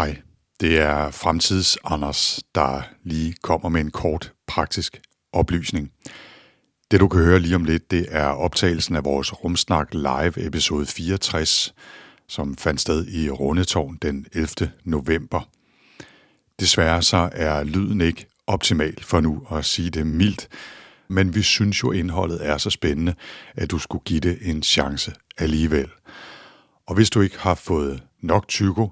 Hej, det er Fremtids Anders, der lige kommer med en kort praktisk oplysning. Det du kan høre lige om lidt, det er optagelsen af vores Rumsnak Live episode 64, som fandt sted i Rundetårn den 11. november. Desværre så er lyden ikke optimal for nu at sige det mildt, men vi synes jo indholdet er så spændende, at du skulle give det en chance alligevel. Og hvis du ikke har fået nok tyko,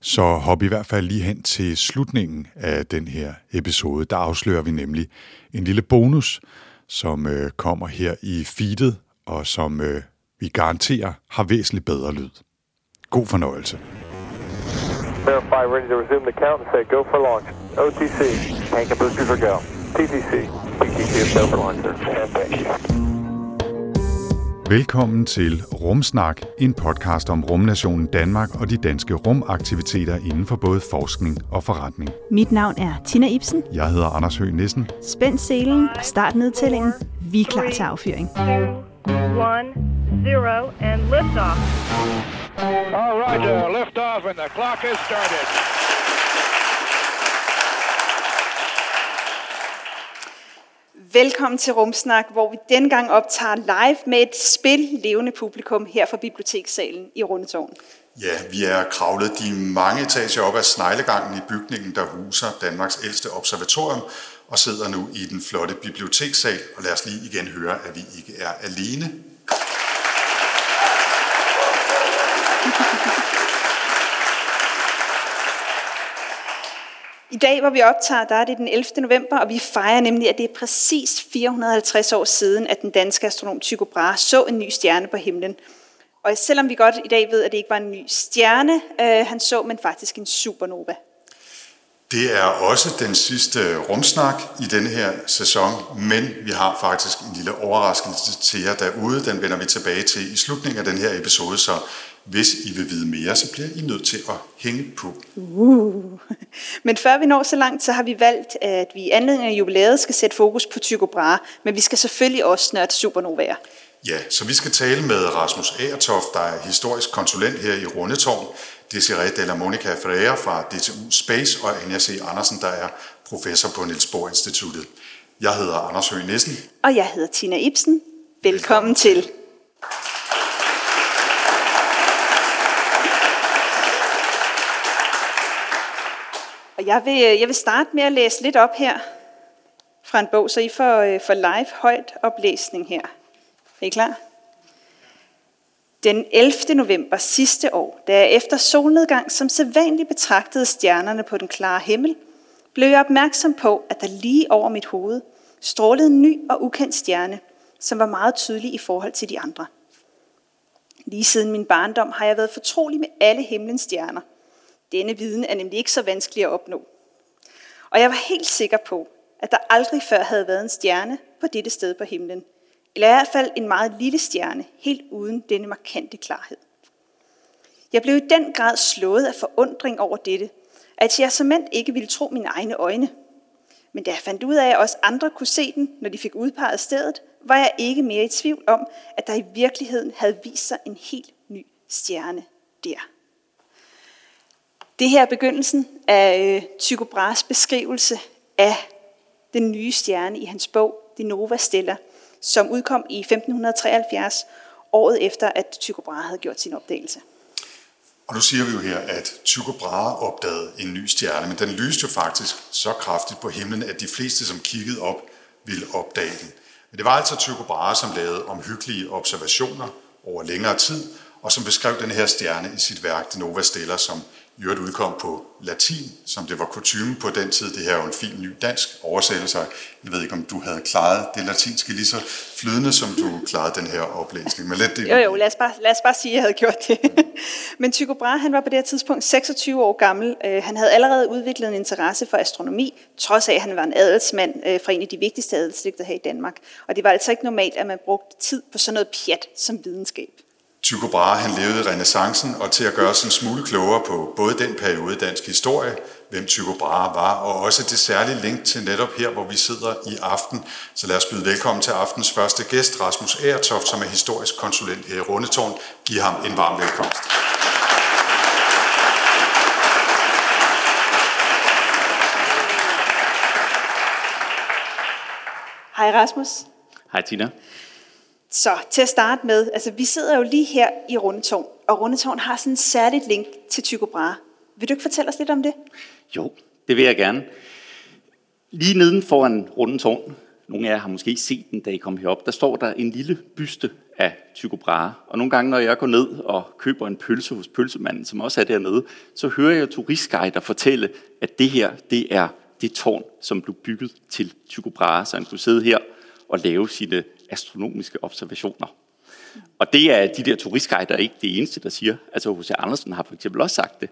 så hop i hvert fald lige hen til slutningen af den her episode. Der afslører vi nemlig en lille bonus, som øh, kommer her i feedet, og som øh, vi garanterer har væsentligt bedre lyd. God fornøjelse. Verify ready to resume the count and say go for launch. OTC, tank and booster for go. TTC, PTC is go for launch, sir. And thank you. Velkommen til Rumsnak, en podcast om rumnationen Danmark og de danske rumaktiviteter inden for både forskning og forretning. Mit navn er Tina Ibsen. Jeg hedder Anders Høgh Nissen. Spænd selen og start nedtællingen. Vi er klar til affyring. two, one, zero, and liftoff. All right, uh, lift off and the clock has started. Velkommen til Rumsnak, hvor vi denne gang optager live med et spil levende publikum her fra Bibliotekssalen i Rundetårn. Ja, vi er kravlet de mange etager op ad sneglegangen i bygningen, der huser Danmarks ældste observatorium, og sidder nu i den flotte bibliotekssal. Og lad os lige igen høre, at vi ikke er alene. I dag, hvor vi optager, der er det den 11. november, og vi fejrer nemlig, at det er præcis 450 år siden, at den danske astronom Tycho Brahe så en ny stjerne på himlen. Og selvom vi godt i dag ved, at det ikke var en ny stjerne, øh, han så, men faktisk en supernova. Det er også den sidste rumsnak i denne her sæson, men vi har faktisk en lille overraskelse til jer derude. Den vender vi tilbage til i slutningen af den her episode, så hvis I vil vide mere, så bliver I nødt til at hænge på. Uh. Men før vi når så langt, så har vi valgt, at vi i anledning af jubilæet skal sætte fokus på Tycho Brahe, men vi skal selvfølgelig også til supernovaer. Ja, så vi skal tale med Rasmus Aertoft, der er historisk konsulent her i Rundetårn, Desiree Della Monica Ferreira fra DTU Space og Anja C. Andersen, der er professor på Niels Bohr Instituttet. Jeg hedder Anders Høgh Nissen. Og jeg hedder Tina Ibsen. Velkommen til. Og jeg vil, jeg vil starte med at læse lidt op her fra en bog, så I får, øh, får live højt oplæsning her. Er I klar? Den 11. november sidste år, da jeg efter solnedgang som sædvanligt betragtede stjernerne på den klare himmel, blev jeg opmærksom på, at der lige over mit hoved strålede en ny og ukendt stjerne, som var meget tydelig i forhold til de andre. Lige siden min barndom har jeg været fortrolig med alle himlens stjerner. Denne viden er nemlig ikke så vanskelig at opnå. Og jeg var helt sikker på, at der aldrig før havde været en stjerne på dette sted på himlen. Eller i hvert fald en meget lille stjerne, helt uden denne markante klarhed. Jeg blev i den grad slået af forundring over dette, at jeg som ikke ville tro mine egne øjne. Men da jeg fandt ud af, at også andre kunne se den, når de fik udpeget stedet, var jeg ikke mere i tvivl om, at der i virkeligheden havde vist sig en helt ny stjerne der. Det her er begyndelsen af øh, Tycho Brahes beskrivelse af den nye stjerne i hans bog, De Nova Stella, som udkom i 1573, året efter, at Tycho Brahe havde gjort sin opdagelse. Og nu siger vi jo her, at Tycho Brahe opdagede en ny stjerne, men den lyste jo faktisk så kraftigt på himlen, at de fleste, som kiggede op, ville opdage den. Men det var altså Tycho Brahe, som lavede omhyggelige observationer over længere tid, og som beskrev den her stjerne i sit værk, De Nova Stella, som i øvrigt udkom på latin, som det var kutume på den tid. Det her er jo en fin ny dansk oversættelse. Jeg ved ikke, om du havde klaret det latinske lige så flydende, som du klarede den her oplæsning. Men lidt det... Jo, jo, lad os, bare, lad os bare sige, at jeg havde gjort det. Men Tycho Brahe, han var på det her tidspunkt 26 år gammel. Øh, han havde allerede udviklet en interesse for astronomi, trods af, at han var en adelsmand øh, fra en af de vigtigste adelslægter her i Danmark. Og det var altså ikke normalt, at man brugte tid på sådan noget pjat som videnskab. Tycho Brahe han levede i renaissancen, og til at gøre os en smule klogere på både den periode i dansk historie, hvem Tycho Brahe var, og også det særlige link til netop her, hvor vi sidder i aften. Så lad os byde velkommen til aftens første gæst, Rasmus Ertoft, som er historisk konsulent her i Rundetårn. Giv ham en varm velkomst. Hej Rasmus. Hej Tina. Så til at starte med, altså vi sidder jo lige her i Rundetårn, og Rundetårn har sådan en særligt link til Tycho Brahe. Vil du ikke fortælle os lidt om det? Jo, det vil jeg gerne. Lige neden foran Rundetårn, nogle af jer har måske set den, da I kom herop, der står der en lille byste af Tycho Brahe. Og nogle gange, når jeg går ned og køber en pølse hos pølsemanden, som også er dernede, så hører jeg turistguider fortælle, at det her, det er det tårn, som blev bygget til Tycho Brahe, så han kunne sidde her og lave sine astronomiske observationer. Og det er de der turistguider ikke det eneste, der siger. Altså H.C. Andersen har for eksempel også sagt det,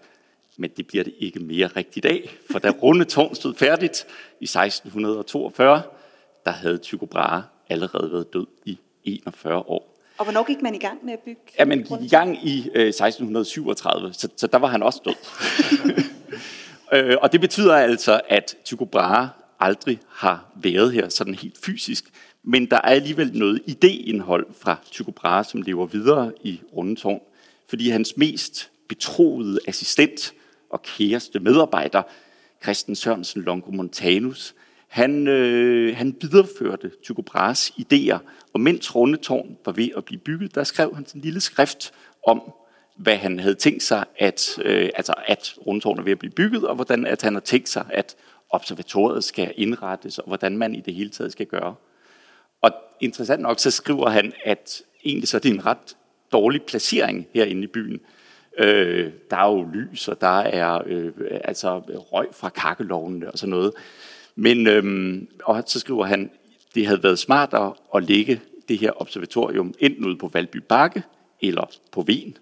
men det bliver det ikke mere rigtigt af. For da runde tårn stod færdigt i 1642, der havde Tycho Brahe allerede været død i 41 år. Og hvornår gik man i gang med at bygge? Ja, man gik i gang i øh, 1637, så, så der var han også død. øh, og det betyder altså, at Tycho Brahe aldrig har været her sådan helt fysisk, men der er alligevel noget ideindhold fra Tycho Brahe, som lever videre i Rundetårn, fordi hans mest betroede assistent og kæreste medarbejder, Christen Sørensen Longomontanus, han, øh, han videreførte Tycho Brahes idéer, og mens Rundetårn var ved at blive bygget, der skrev han en lille skrift om, hvad han havde tænkt sig, at, øh, altså at Rundetårn er ved at blive bygget, og hvordan at han har tænkt sig, at observatoriet skal indrettes, og hvordan man i det hele taget skal gøre. Og interessant nok, så skriver han, at egentlig så er det en ret dårlig placering herinde i byen. Øh, der er jo lys, og der er øh, altså røg fra kakkelovnene og sådan noget. Men, øh, og så skriver han, det havde været smartere at lægge det her observatorium enten ude på Valby Bakke eller på Ven.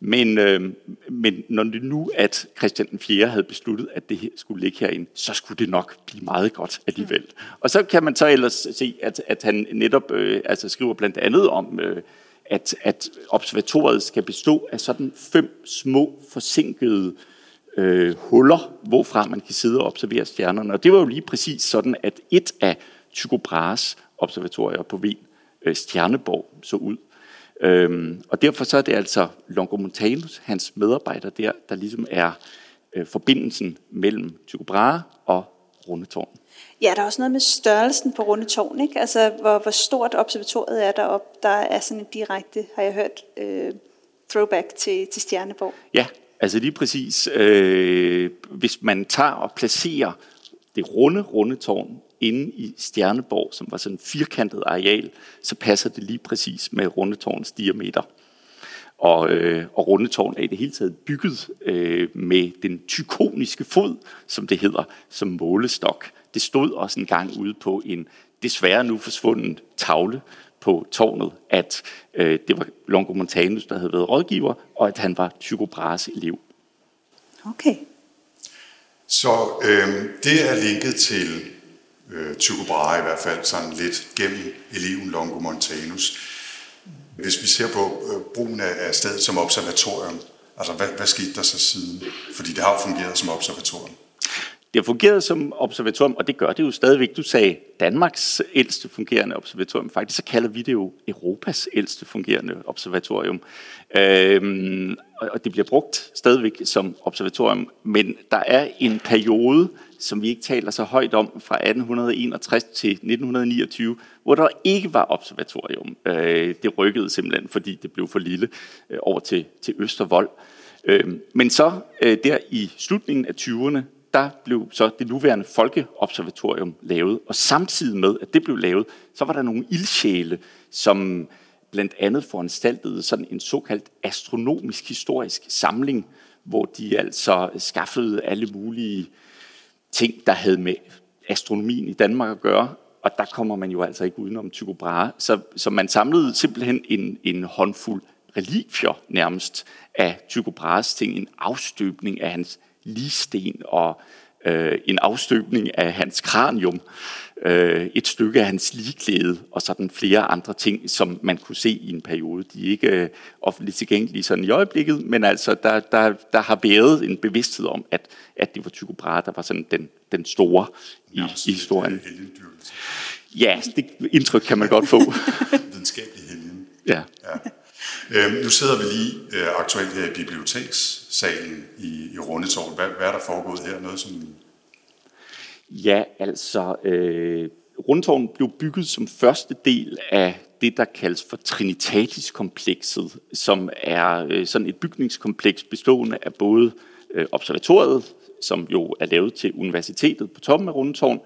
Men, øh, men når det nu, at Christian den 4. havde besluttet, at det her skulle ligge herinde, så skulle det nok blive meget godt alligevel. Og så kan man så ellers se, at, at han netop øh, altså skriver blandt andet om, øh, at, at observatoriet skal bestå af sådan fem små forsinkede øh, huller, hvorfra man kan sidde og observere stjernerne. Og det var jo lige præcis sådan, at et af Tycho Brahes observatorier på Wien, øh, Stjerneborg, så ud. Øhm, og derfor så er det altså Longomontanus, hans medarbejder der, der ligesom er øh, forbindelsen mellem Tycho Brahe og Rundetårn. Ja, der er også noget med størrelsen på Rundetårn, ikke? Altså, hvor, hvor stort observatoriet er deroppe. Der er sådan en direkte, har jeg hørt, øh, throwback til, til Stjerneborg. Ja, altså lige præcis. Øh, hvis man tager og placerer det runde Rundetårn inde i Stjerneborg, som var sådan en firkantet areal, så passer det lige præcis med Rundetårns diameter. Og, øh, og Rundetårn er i det hele taget bygget øh, med den tykoniske fod, som det hedder, som målestok. Det stod også en gang ude på en desværre nu forsvunden tavle på tårnet, at øh, det var Longomontanus, der havde været rådgiver, og at han var Tycho Brahes elev. Okay. Så øh, det er linket til øh, Tycho Brahe i hvert fald sådan lidt gennem eleven Longo Montanus. Hvis vi ser på øh, brugen af, stedet som observatorium, altså hvad, hvad skete der så siden? Fordi det har jo fungeret som observatorium. Det har fungeret som observatorium, og det gør det jo stadigvæk. Du sagde Danmarks ældste fungerende observatorium. Faktisk så kalder vi det jo Europas ældste fungerende observatorium. Øhm, og det bliver brugt stadigvæk som observatorium, men der er en periode, som vi ikke taler så højt om, fra 1861 til 1929, hvor der ikke var observatorium. Øh, det rykkede simpelthen, fordi det blev for lille øh, over til, til Østervold. Øh, men så øh, der i slutningen af 20'erne, der blev så det nuværende folkeobservatorium lavet, og samtidig med, at det blev lavet, så var der nogle ildsjæle, som blandt andet foranstaltede sådan en såkaldt astronomisk historisk samling, hvor de altså skaffede alle mulige ting, der havde med astronomien i Danmark at gøre, og der kommer man jo altså ikke udenom Tycho Brahe. Så, så man samlede simpelthen en, en håndfuld relikvier nærmest af Tycho Brahes ting, en afstøbning af hans ligsten og øh, en afstøbning af hans kranium, øh, et stykke af hans ligklæde og sådan flere andre ting, som man kunne se i en periode. De er ikke øh, offentligt tilgængelige sådan i øjeblikket, men altså der, der, der har været en bevidsthed om, at, at det var Tycho Brahe, der var sådan den, den store i, i historien. Ja, det indtryk kan man godt få. Videnskabelig helgen. Ja. ja. Øhm, nu sidder vi lige øh, aktuelt her i bibliotekssalen i, i Rundetårn. Hvad, hvad er der foregået her? Noget som... Ja, altså, øh, rundtårn blev bygget som første del af det, der kaldes for Trinitatiskomplekset, som er øh, sådan et bygningskompleks bestående af både øh, observatoriet, som jo er lavet til universitetet på toppen af Rundetårn,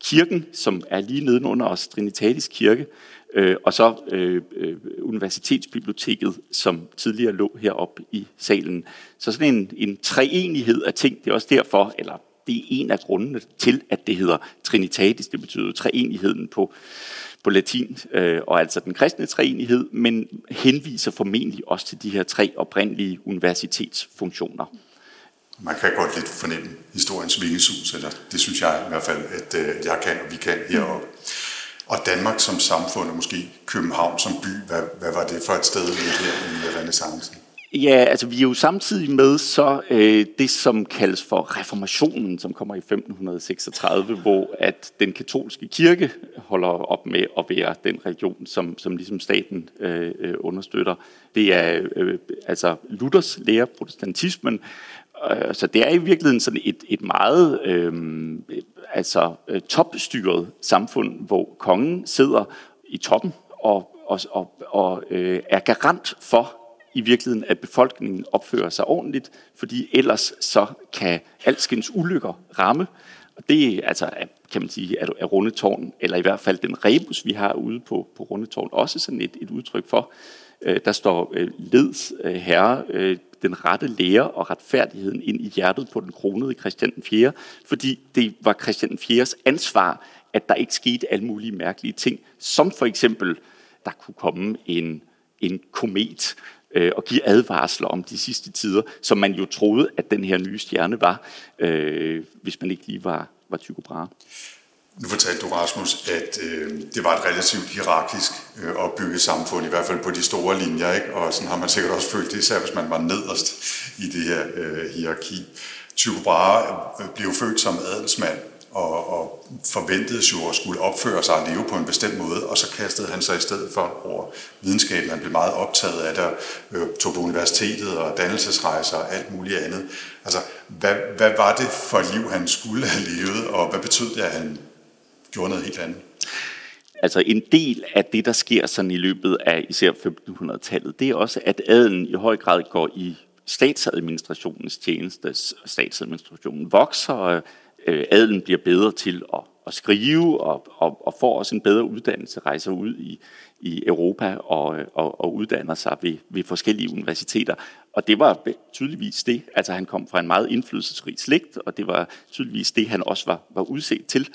kirken, som er lige nedenunder os, Trinitatis kirke, øh, og så øh, øh, universitetsbiblioteket, som tidligere lå heroppe i salen. Så sådan en, en treenighed af ting, det er også derfor, eller det er en af grundene til, at det hedder Trinitatis, det betyder treenigheden på, på latin, øh, og altså den kristne treenighed, men henviser formentlig også til de her tre oprindelige universitetsfunktioner man kan godt lidt fornemme historiens vingesus, eller det synes jeg i hvert fald, at, øh, jeg kan, og vi kan heroppe. Og Danmark som samfund, og måske København som by, hvad, hvad var det for et sted her i renaissancen? Ja, altså vi er jo samtidig med så øh, det, som kaldes for reformationen, som kommer i 1536, hvor at den katolske kirke holder op med at være den religion, som, som ligesom staten øh, øh, understøtter. Det er øh, altså Luthers lære protestantismen, Øh, så det er i virkeligheden sådan et, et meget øh, altså, øh, topstyret samfund, hvor kongen sidder i toppen og, og, og, og øh, er garant for i virkeligheden, at befolkningen opfører sig ordentligt, fordi ellers så kan alskens ulykker ramme. Og det altså, kan man sige, er, Rundetårn, eller i hvert fald den rebus, vi har ude på, på Rundetårn, også sådan et, et udtryk for. Øh, der står øh, leds øh, herre, øh, den rette lære og retfærdigheden ind i hjertet på den kronede Christian 4., fordi det var Christian 4's ansvar, at der ikke skete alle mulige mærkelige ting, som for eksempel, der kunne komme en, en komet øh, og give advarsler om de sidste tider, som man jo troede, at den her nye stjerne var, øh, hvis man ikke lige var, var Tycho Brahe. Nu fortalte du, Rasmus, at øh, det var et relativt hierarkisk øh, opbygget samfund, i hvert fald på de store linjer, ikke? og sådan har man sikkert også følt det, især hvis man var nederst i det her øh, hierarki. Tycho Brahe øh, blev født som adelsmand, og, og forventedes jo at skulle opføre sig og leve på en bestemt måde, og så kastede han sig i stedet for over videnskaben. Han blev meget optaget af det, øh, tog på universitetet og dannelsesrejser og alt muligt andet. Altså, hvad, hvad var det for et liv, han skulle have levet, og hvad betød det, at han gjorde noget helt andet. Altså en del af det, der sker sådan i løbet af især 1500-tallet, det er også, at adelen i høj grad går i statsadministrationens tjeneste. Statsadministrationen vokser, og øh, adelen bliver bedre til at, at skrive og, og, og får også en bedre uddannelse, rejser ud i, i Europa og, og, og uddanner sig ved, ved forskellige universiteter. Og det var tydeligvis det, altså han kom fra en meget indflydelsesrig slægt, og det var tydeligvis det, han også var, var udset til.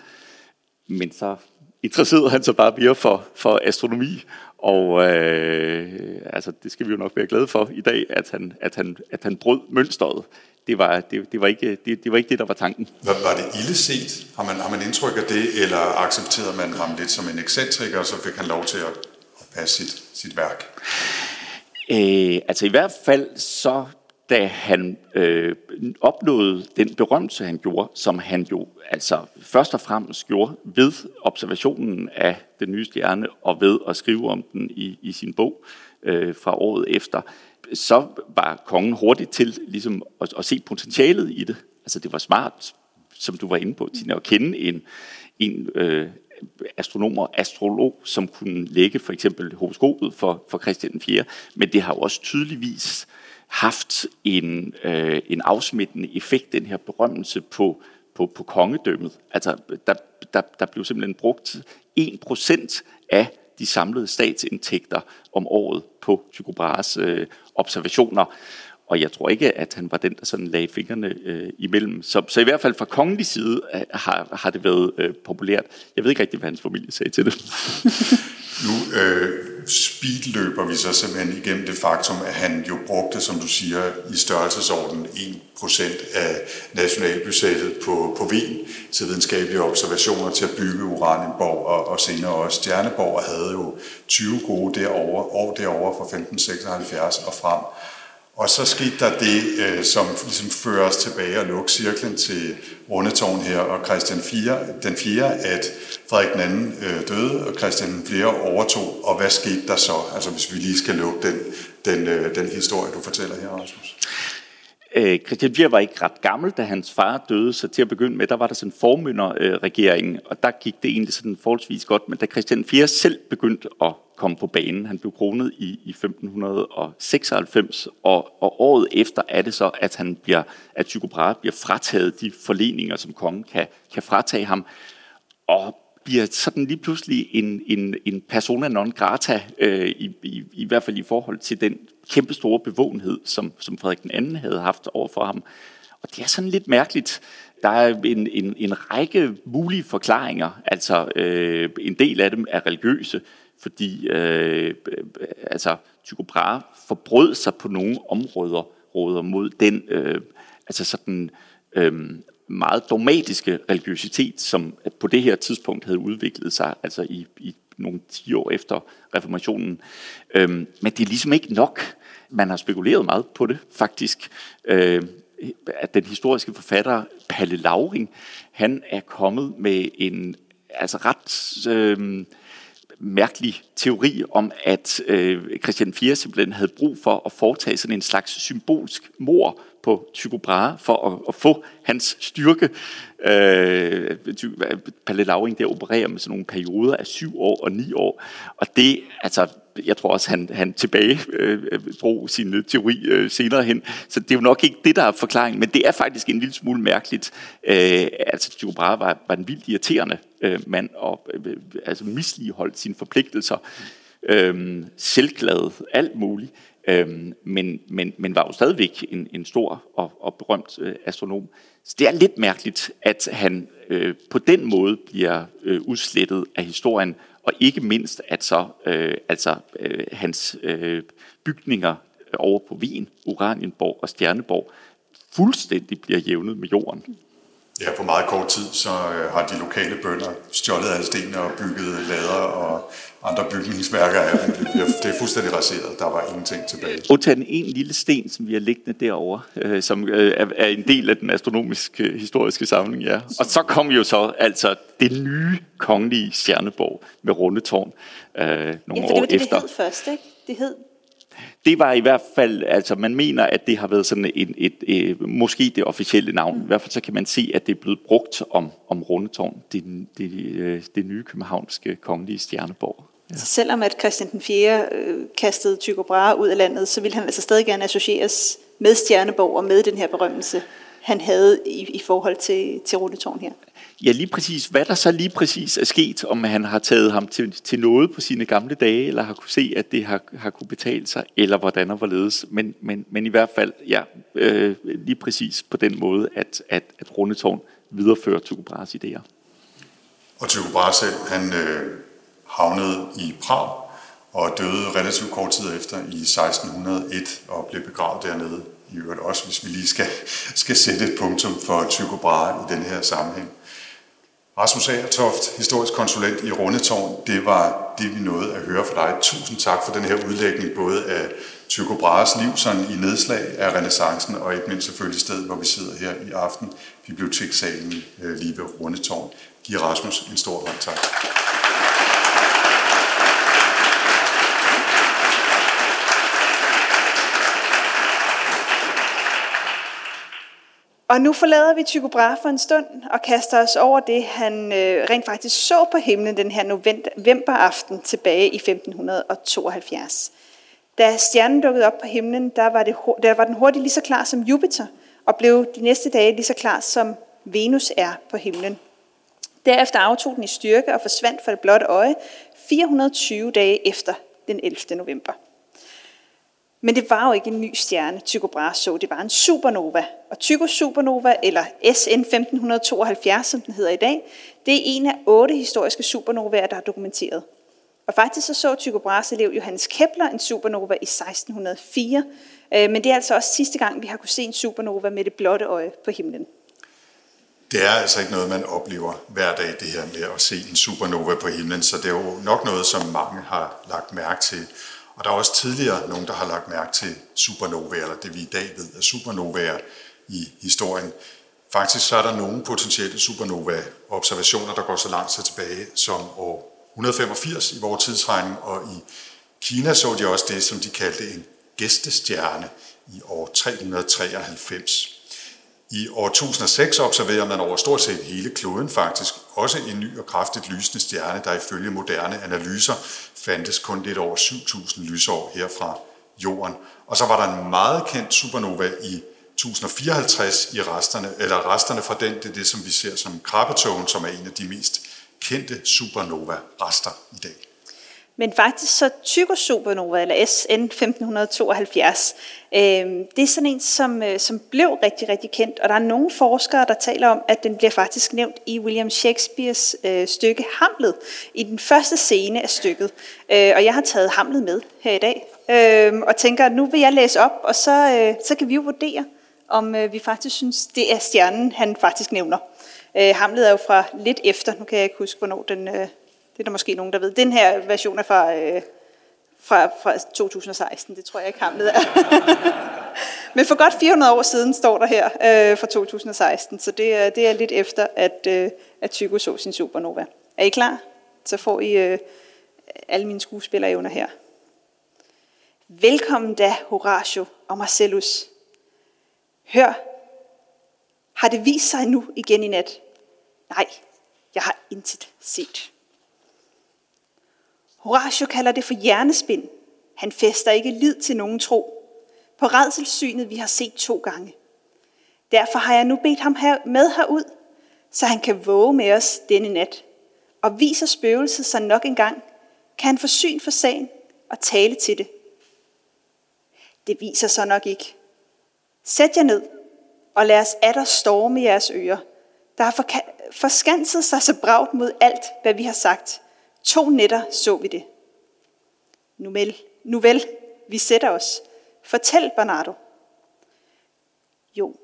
Men så interesserede han sig bare mere for, for astronomi, og øh, altså, det skal vi jo nok være glade for i dag, at han, at han, at han brød mønstret. Det var, det, det, var ikke, det, det var ikke det, der var tanken. Var, var det ille set? Har man, har man indtryk af det, eller accepterede man ham lidt som en ekscentriker, og så fik han lov til at, at passe sit, sit værk? Øh, altså i hvert fald så da han øh, opnåede den berømmelse, han gjorde, som han jo altså først og fremmest gjorde ved observationen af den nye stjerne og ved at skrive om den i, i sin bog øh, fra året efter, så var kongen hurtigt til ligesom at, at se potentialet i det. Altså det var smart, som du var inde på, Tina, at kende en, en øh, astronom og astrolog, som kunne lægge for eksempel horoskopet for, for Christian 4. Men det har jo også tydeligvis haft en, øh, en afsmittende effekt, den her berømmelse på, på, på kongedømmet. Altså, der, der, der blev simpelthen brugt 1% af de samlede statsindtægter om året på Tycho Brahes øh, observationer. Og jeg tror ikke, at han var den, der sådan lagde fingrene øh, imellem. Så, så i hvert fald fra kongelig side øh, har, har det været øh, populært. Jeg ved ikke rigtig, hvad hans familie sagde til det. nu øh, speedløber vi så simpelthen igennem det faktum, at han jo brugte, som du siger, i størrelsesorden 1% af nationalbudgettet på, på Wien til videnskabelige observationer til at bygge Uranienborg og, og senere også Stjerneborg, og havde jo 20 gode derovre, år derovre fra 1576 og frem. Og så skete der det, øh, som ligesom fører os tilbage og lukker cirklen til Rundetårn her, og Christian 4, den 4, at Frederik den anden øh, døde, og Christian 4 overtog, og hvad skete der så? Altså hvis vi lige skal lukke den, den, øh, den historie, du fortæller her, Rasmus. Øh, Christian 4 var ikke ret gammel, da hans far døde, så til at begynde med, der var der sådan en formynderregering, øh, og der gik det egentlig sådan forholdsvis godt, men da Christian IV selv begyndte at kom på banen, han blev kronet i, i 1596, og, og året efter er det så, at han bliver, at Tycho Brahe bliver frataget de forleninger, som kongen kan, kan fratage ham, og bliver sådan lige pludselig en, en, en persona non grata, øh, i, i, i hvert fald i forhold til den kæmpestore bevågenhed, som, som Frederik den anden havde haft over for ham. Og det er sådan lidt mærkeligt. Der er en, en, en række mulige forklaringer. Altså, øh, en del af dem er religiøse, fordi øh, altså, Tycho Brahe forbrød sig på nogle områder råder mod den øh, altså sådan, øh, meget dogmatiske religiøsitet, som på det her tidspunkt havde udviklet sig altså i, i nogle 10 år efter reformationen. Øhm, men det er ligesom ikke nok. Man har spekuleret meget på det, faktisk. Øh, at den historiske forfatter Palle Lauring, han er kommet med en altså ret øh, mærkelig teori om, at øh, Christian IV simpelthen havde brug for at foretage sådan en slags symbolsk mor på Tycho Brahe for at, at få hans styrke. Øh, Palle Lauring der opererer med sådan nogle perioder af syv år og ni år, og det, altså, jeg tror også, han, han tilbage øh, drog sin øh, teori øh, senere hen, så det er jo nok ikke det, der er forklaringen, men det er faktisk en lille smule mærkeligt. Øh, altså, Tycho Brahe var, var en vildt irriterende øh, mand, og øh, øh altså misligeholdt sine forpligtelser, øh, selvglad, alt muligt. Øh, men, men, men var jo stadigvæk en, en stor og, og berømt øh, astronom. Så det er lidt mærkeligt, at han øh, på den måde bliver øh, udslettet af historien, og ikke mindst at så øh, altså øh, hans øh, bygninger øh, over på Wien, Uranienborg og Stjerneborg fuldstændig bliver jævnet med jorden. Ja, på meget kort tid, så øh, har de lokale bønder stjålet alle stenene og bygget lader og andre bygningsværker. Det er fuldstændig raseret. Der var ingenting tilbage. Undtagen en lille sten, som vi har liggende derovre, øh, som øh, er en del af den astronomiske historiske samling, ja. Og så kom jo så altså det nye kongelige stjerneborg med rundetårn øh, nogle ja, år det det, efter. det hed først, ikke? Det hed det var i hvert fald, altså man mener, at det har været sådan et, et, et, et måske det officielle navn. I hvert fald så kan man se, at det er blevet brugt om, om Rundetårn, det, det, øh, det nye københavnske kongelige stjerneborg. Ja. Så selvom at Christian den 4. Øh, kastede Tycho Brahe ud af landet, så ville han altså stadig gerne associeres med Stjerneborg og med den her berømmelse, han havde i, i forhold til, til Rundetårn her. Ja, lige præcis. Hvad der så lige præcis er sket, om han har taget ham til, til noget på sine gamle dage, eller har kunne se, at det har, har kunne betale sig, eller hvordan og hvorledes. Men, men, men i hvert fald, ja, øh, lige præcis på den måde, at, at, at Rundetårn viderefører Tycho Brahes idéer. Og Tycho Brahe selv, han øh, havnede i Prag, og døde relativt kort tid efter i 1601 og blev begravet dernede. I øvrigt også, hvis vi lige skal, skal sætte et punktum for Tycho Brahe i den her sammenhæng. Rasmus Agertoft, historisk konsulent i Rundetårn, det var det, vi nåede at høre fra dig. Tusind tak for den her udlægning, både af Tycho Brahes liv sådan i nedslag af renaissancen, og ikke mindst selvfølgelig stedet, hvor vi sidder her i aften, bibliotekssalen øh, lige ved Rundetårn. Giv Rasmus en stor hånd tak. Og nu forlader vi Tycho Brahe for en stund og kaster os over det, han øh, rent faktisk så på himlen den her novemberaften tilbage i 1572. Da stjernen dukkede op på himlen, der var, det, der var den hurtigt lige så klar som Jupiter, og blev de næste dage lige så klar som Venus er på himlen. Derefter aftog den i styrke og forsvandt for det blotte øje 420 dage efter den 11. november. Men det var jo ikke en ny stjerne, Tycho Brahe så. Det var en supernova. Og Tycho Supernova, eller SN 1572, som den hedder i dag, det er en af otte historiske supernovaer, der er dokumenteret. Og faktisk så så Tycho Brahes elev Johannes Kepler en supernova i 1604. Øh, men det er altså også sidste gang, vi har kunne se en supernova med det blotte øje på himlen. Det er altså ikke noget, man oplever hver dag, det her med at se en supernova på himlen, så det er jo nok noget, som mange har lagt mærke til. Og der er også tidligere nogen, der har lagt mærke til supernovaer, eller det vi i dag ved er supernovaer i historien. Faktisk så er der nogle potentielle supernova-observationer, der går så langt så tilbage som år 185 i vores tidsregning, og i Kina så de også det, som de kaldte en gæstestjerne i år 393. I år 1006 observerer man over stort set hele kloden faktisk også en ny og kraftigt lysende stjerne, der ifølge moderne analyser fandtes kun lidt over 7000 lysår herfra Jorden. Og så var der en meget kendt supernova i 1054 i resterne, eller resterne fra den, det er det, som vi ser som krabbetogen, som er en af de mest kendte supernova-rester i dag. Men faktisk så Tycho Supernova, eller SN 1572, øh, det er sådan en, som, øh, som blev rigtig, rigtig kendt. Og der er nogle forskere, der taler om, at den bliver faktisk nævnt i William Shakespeares øh, stykke Hamlet, i den første scene af stykket. Øh, og jeg har taget Hamlet med her i dag, øh, og tænker, at nu vil jeg læse op, og så, øh, så kan vi jo vurdere, om øh, vi faktisk synes, det er stjernen, han faktisk nævner. Øh, Hamlet er jo fra lidt efter, nu kan jeg ikke huske, hvornår den... Øh, det er der måske nogen, der ved. Den her version er fra, øh, fra, fra 2016, det tror jeg ikke Hamlet er. Men for godt 400 år siden står der her øh, fra 2016, så det er, det er lidt efter, at, øh, at Tycho så sin supernova. Er I klar? Så får I øh, alle mine skuespillerevner her. Velkommen da, Horatio og Marcellus. Hør, har det vist sig nu igen i nat? Nej, jeg har intet set. Horatio kalder det for hjernespind. Han fester ikke lid til nogen tro. På redselssynet, vi har set to gange. Derfor har jeg nu bedt ham her med herud, så han kan våge med os denne nat. Og viser spøgelset sig nok en gang, kan han få syn for sagen og tale til det. Det viser sig nok ikke. Sæt jer ned, og lad os atter storme jeres ører, der har forskanset sig så bragt mod alt, hvad vi har sagt – To nætter så vi det. Nu vel, nu vel, vi sætter os. Fortæl, Bernardo. Jo,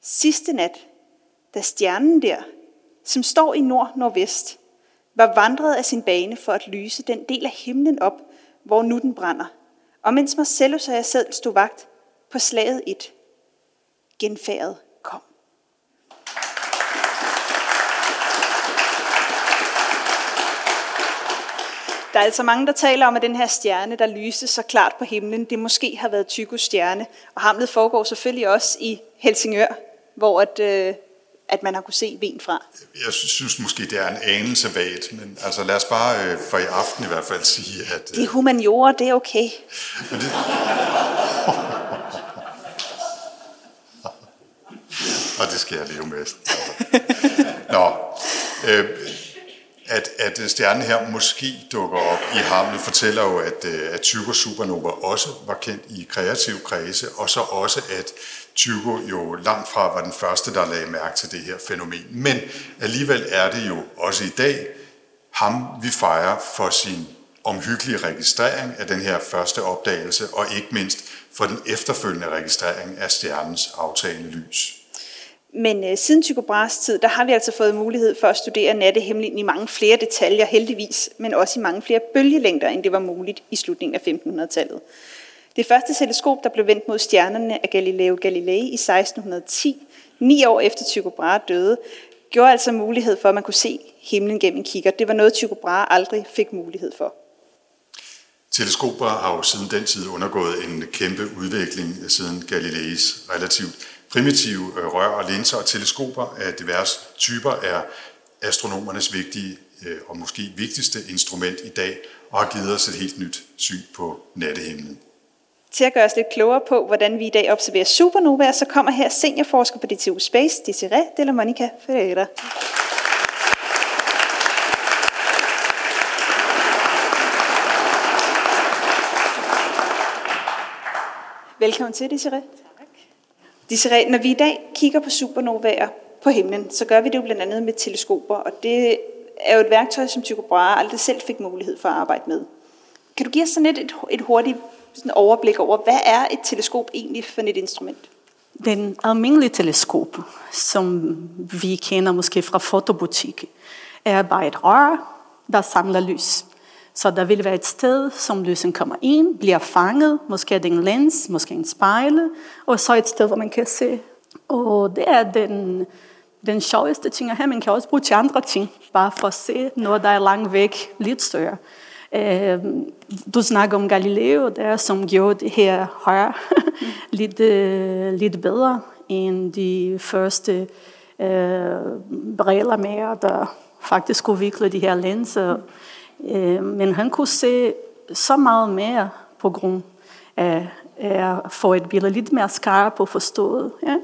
sidste nat, da stjernen der, som står i nord-nordvest, var vandret af sin bane for at lyse den del af himlen op, hvor nu den brænder. Og mens Marcellus og jeg selv stod vagt på slaget et, genfærdet Der er altså mange, der taler om, at den her stjerne, der lyste så klart på himlen, det måske har været Tygos stjerne. Og Hamlet foregår selvfølgelig også i Helsingør, hvor at, øh, at man har kunne se ven fra. Jeg synes måske, det er en anelse vagt, men altså lad os bare øh, for i aften i hvert fald sige, at... Øh, det er humaniora, det er okay. Men det... og det skal jeg leve med. Nå, øh, at, at øh, stjernen her måske dukker op i Hamlet, fortæller jo, at, øh, at Tycho Supernova også var kendt i kreativ kredse, og så også, at Tycho jo langt fra var den første, der lagde mærke til det her fænomen. Men alligevel er det jo også i dag ham, vi fejrer for sin omhyggelige registrering af den her første opdagelse, og ikke mindst for den efterfølgende registrering af stjernens aftagende lys. Men øh, siden Tycho Brahes tid, der har vi altså fået mulighed for at studere nattehimlen i mange flere detaljer, heldigvis, men også i mange flere bølgelængder, end det var muligt i slutningen af 1500-tallet. Det første teleskop, der blev vendt mod stjernerne af Galileo Galilei i 1610, ni år efter Tycho Brahe døde, gjorde altså mulighed for, at man kunne se himlen gennem en kigger. Det var noget, Tycho Brahe aldrig fik mulighed for. Teleskoper har jo siden den tid undergået en kæmpe udvikling siden Galileis relativt Primitive øh, rør og linser og teleskoper af diverse typer er astronomernes vigtige øh, og måske vigtigste instrument i dag, og har givet os et helt nyt syn på nattehimlen. Til at gøre os lidt klogere på, hvordan vi i dag observerer supernovaer, så kommer her seniorforsker på DTU Space, Desiree de la Monica Ferreira. Velkommen til, Desiree. Desiree, når vi i dag kigger på supernovaer på himlen, så gør vi det jo blandt andet med teleskoper, og det er jo et værktøj, som Tycho Brahe aldrig selv fik mulighed for at arbejde med. Kan du give os sådan et, et, et hurtigt sådan overblik over, hvad er et teleskop egentlig for et instrument? Den almindelige teleskop, som vi kender måske fra fotobutik, er bare et rør, der samler lys. Så der vil være et sted, som lysen kommer ind, bliver fanget, måske er det en lens, måske en spejle, og så et sted, hvor man kan se. Og det er den, den sjoveste ting her. Man kan også bruge til andre ting, bare for at se noget, der er langt væk, lidt større. Øh, du snakker om Galileo, der som gjorde det her højre lidt, øh, lidt bedre end de første øh, briller med, der faktisk udviklede de her linser men han kunne se så meget mere på grund af, at få et billede lidt mere skarpt og forstået. Ja?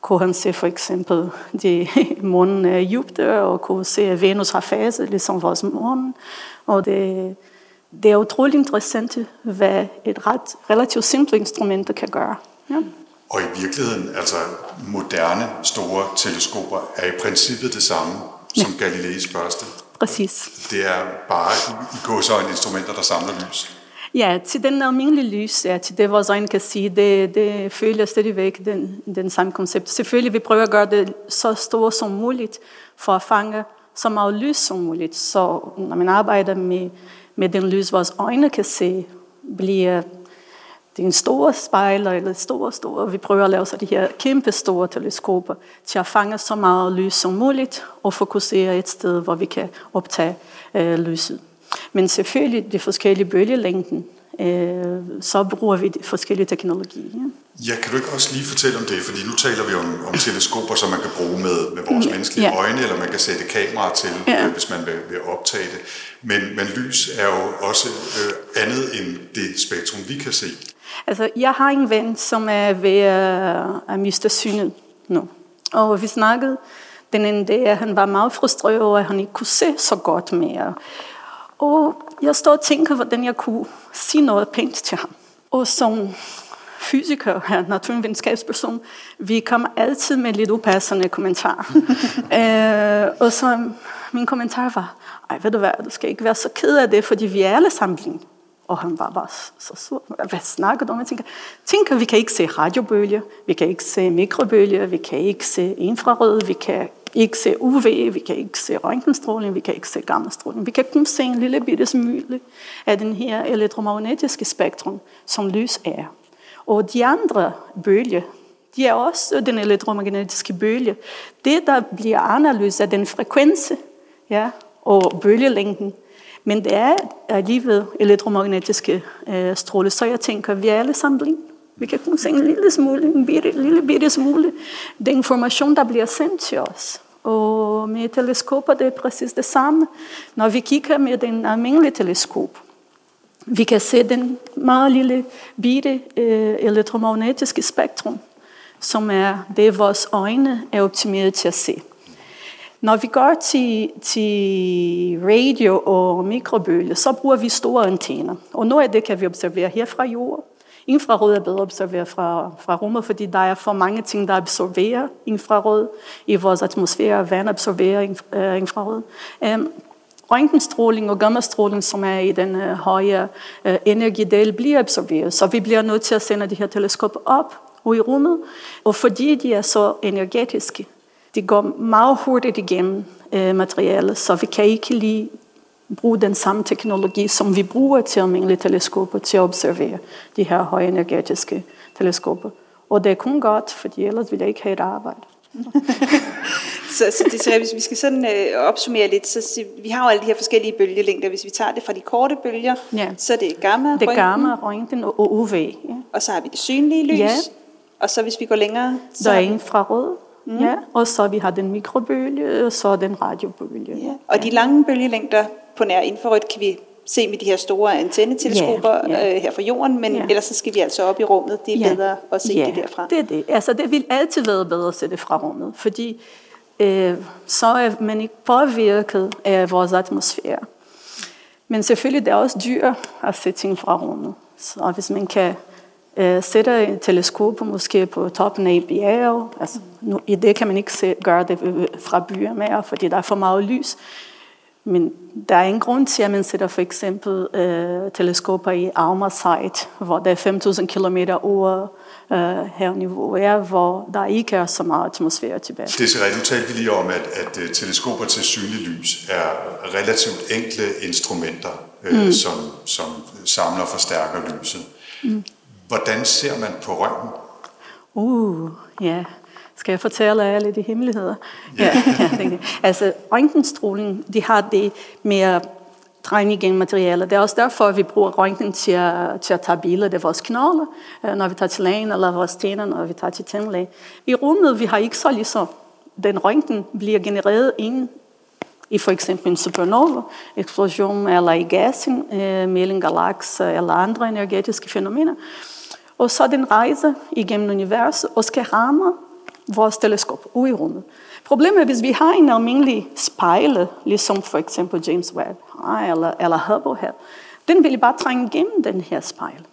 Kunne han se for eksempel de månen af Jupiter, og kunne se, at Venus har fase, ligesom vores måne. Og det, det er utroligt interessant, hvad et ret, relativt simpelt instrument kan gøre. Ja. Og i virkeligheden, altså moderne store teleskoper er i princippet det samme som ja. Galileis første. Præcis. Det er bare i gåsøjne instrumenter, der samler lys. Ja, til den almindelige lys, ja, til det vores øjne kan sige, det, det følger stadigvæk den, den samme koncept. Selvfølgelig vi prøver at gøre det så stort som muligt, for at fange så meget lys som muligt. Så når man arbejder med, med den lys, vores øjne kan se, bliver det er en stor spejler, eller store, store. Vi prøver at lave så de her kæmpe store teleskoper til at fange så meget lys som muligt og fokusere et sted, hvor vi kan optage øh, lyset. Men selvfølgelig de forskellige bølgelængden, øh, så bruger vi de forskellige teknologier. Ja, kan du ikke også lige fortælle om det? Fordi nu taler vi om, om teleskoper, som man kan bruge med, med vores menneskelige ja. øjne, eller man kan sætte kameraer til, ja. øh, hvis man vil, vil optage det. Men, men lys er jo også øh, andet end det spektrum, vi kan se. Altså, jeg har en ven, som er ved at miste synet nu. Og vi snakkede den ene dag, at han var meget frustreret over, at han ikke kunne se så godt mere. Og jeg står og tænker, hvordan jeg kunne sige noget pænt til ham. Og som fysiker, her, naturvidenskabsperson, vi kommer altid med lidt upassende kommentarer. øh, og så min kommentar var, ej, ved du hvad, du skal ikke være så ked af det, fordi vi er alle sammen og han var bare så sur. Hvad snakker du om? Jeg tænker, tænker, vi kan ikke se radiobølger, vi kan ikke se mikrobølger, vi kan ikke se infrarød, vi kan ikke se UV, vi kan ikke se røntgenstråling, vi kan ikke se gammastråling. Vi kan kun se en lille bitte smule af den her elektromagnetiske spektrum, som lys er. Og de andre bølger, de er også den elektromagnetiske bølge. Det, der bliver analyseret, er den frekvens ja, og bølgelængden, men det er alligevel elektromagnetiske øh, stråle, så jeg tænker, vi er alle sammen Vi kan kun se en lille smule, en bitte, lille bitte smule. Den information, der bliver sendt til os. Og med teleskoper, det er præcis det samme. Når vi kigger med den almindelige teleskop, vi kan se den meget lille bitte øh, elektromagnetiske spektrum, som er det, vores øjne er optimeret til at se. Når vi går til, til radio og mikrobølge, så bruger vi store antenner. Og noget af det kan vi observere her fra jorden. Infrarød er bedre observeret fra, fra rummet, fordi der er for mange ting, der absorberer infrarød i vores atmosfære. Vand absorberer øh, infrarød. Um, røntgenstråling og gammastråling, som er i den uh, høje øh, energidel, bliver absorberet. Så vi bliver nødt til at sende de her teleskoper op og i rummet. Og fordi de er så energetiske, det går meget hurtigt igennem øh, materialet, så vi kan ikke lige bruge den samme teknologi, som vi bruger til almindelige teleskoper til at observere de her højenergetiske teleskoper. Og det er kun godt, fordi ellers ville jeg ikke have et arbejde. så, så det, så hvis vi skal sådan øh, opsummere lidt, så, så vi har jo alle de her forskellige bølgelængder. Hvis vi tager det fra de korte bølger, ja. så er det gamma, Det gamma, røntgen og UV. Ja. Og så har vi det synlige lys. Ja. Og så hvis vi går længere... Så der er infrarød. Mm. Ja, og så vi har den mikrobølge, og så den radiobølge. Ja. Og de lange bølgelængder på nær infrarødt kan vi se med de her store antenneteleskoper ja, ja. Øh, her fra jorden, men ja. ellers så skal vi altså op i rummet. Det er ja. bedre at se ja, det derfra. det er det. Altså det vil altid være bedre at se det fra rummet, fordi øh, så er man ikke påvirket af vores atmosfære. Men selvfølgelig det er også dyr at se ting fra rummet. Så hvis man kan øh, sætter et teleskop måske på toppen af et bjerg. Altså, nu, I det kan man ikke se, gøre det fra byer mere, fordi der er for meget lys. Men der er en grund til, at man sætter for eksempel øh, teleskoper i Alma-site, hvor der er 5.000 km over øh, havniveau, er, hvor der ikke er så meget atmosfære tilbage. Det er rigtigt. Nu talte vi lige om, at, at øh, teleskoper til synlig lys er relativt enkle instrumenter, øh, mm. som, som samler og forstærker lyset. Mm. Hvordan ser man på røntgen? Uh, ja. Skal jeg fortælle alle de hemmeligheder? Ja. ja, ja altså, røntgenstråling, de har det med at trænge igennem materialet. Det er også derfor, at vi bruger røntgen til at, til at tage billeder af vores knogler, øh, når vi tager til lægen, eller vores tænder, når vi tager til tændlæge. I rummet, vi har ikke så ligesom, den røntgen bliver genereret ind i for eksempel en supernova, eksplosion eller i gassen øh, mellem galakser eller andre energetiske fænomener. Og så den rejse igennem universet og skal ramme vores teleskop ud i rummet. Problemet er, hvis vi har en almindelig spejle, ligesom for eksempel James Webb ah, eller, eller Hubble her, den vil bare trænge igennem den her spejl.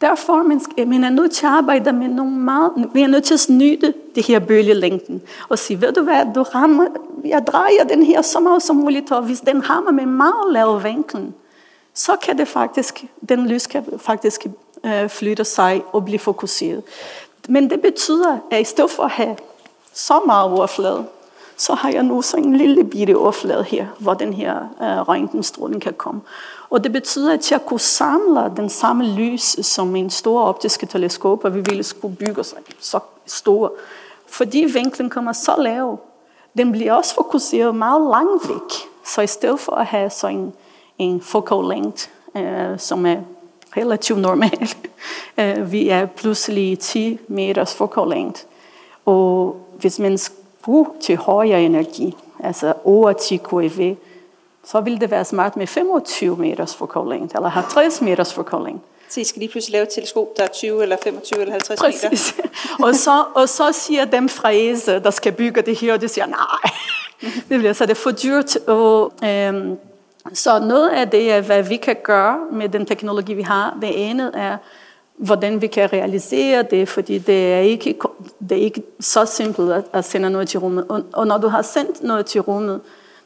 Derfor man, skal, man er nødt til at arbejde med nogle meget, vi er nødt til at snyde det her bølgelængden, og sige, ved du hvad, du rammer, jeg drejer den her så meget som muligt, og hvis den rammer med meget lav vinkel, så kan det faktisk, den lys kan faktisk øh, flytte sig og blive fokuseret. Men det betyder, at i stedet for at have så meget overflade, så har jeg nu så en lille bitte overflade her, hvor den her øh, røntgenstråling kan komme. Og det betyder, at jeg kunne samle den samme lys som en stor optiske teleskop, og vi ville skulle bygge så, så store. Fordi vinklen kommer så lav, den bliver også fokuseret meget langt væk. Så i stedet for at have så en, en focal length, øh, som er relativt normal, øh, vi er pludselig 10 meters focal length. Og hvis man bruger til højere energi, altså over 10 kV, så vil det være smart med 25 meters forkoldning, eller 50 meters forkoldning. Så I skal lige pludselig lave et teleskop, der er 20 eller 25 eller 50 Præcis. meter? og, så, og så siger dem fra ESA, der skal bygge det her, og de siger, nej, det bliver så det er for dyrt. Og, øhm, så noget af det er, hvad vi kan gøre med den teknologi, vi har. Det ene er, hvordan vi kan realisere det, fordi det er ikke, det er ikke så simpelt at, at sende noget til rummet. Og, og når du har sendt noget til rummet,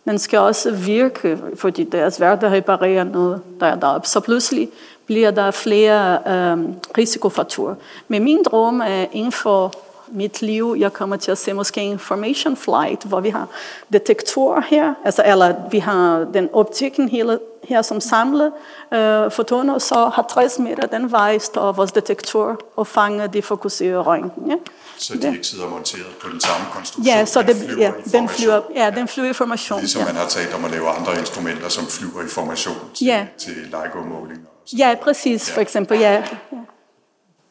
den skal også virke, fordi det er svært at reparere noget, der er deroppe. Så pludselig bliver der flere øh, risikofaktorer. Men min drøm er inden for mit liv, jeg kommer til at se måske en information flight, hvor vi har detektorer her, altså, eller vi har den optikken hele, her som samler øh, fotoner, så har 60 meter den vej står vores detektor og fanger de fokuserede røntgen. Ja? Så de ikke sidder monteret på den samme konstruktion? Ja, så det, flyver ja, den flyver, ja, den flyver information. Ligesom ja. man har talt om at lave andre instrumenter, som flyver information til, ja. til LIGO-målinger. Ja, præcis, ja. for eksempel. Ja. ja.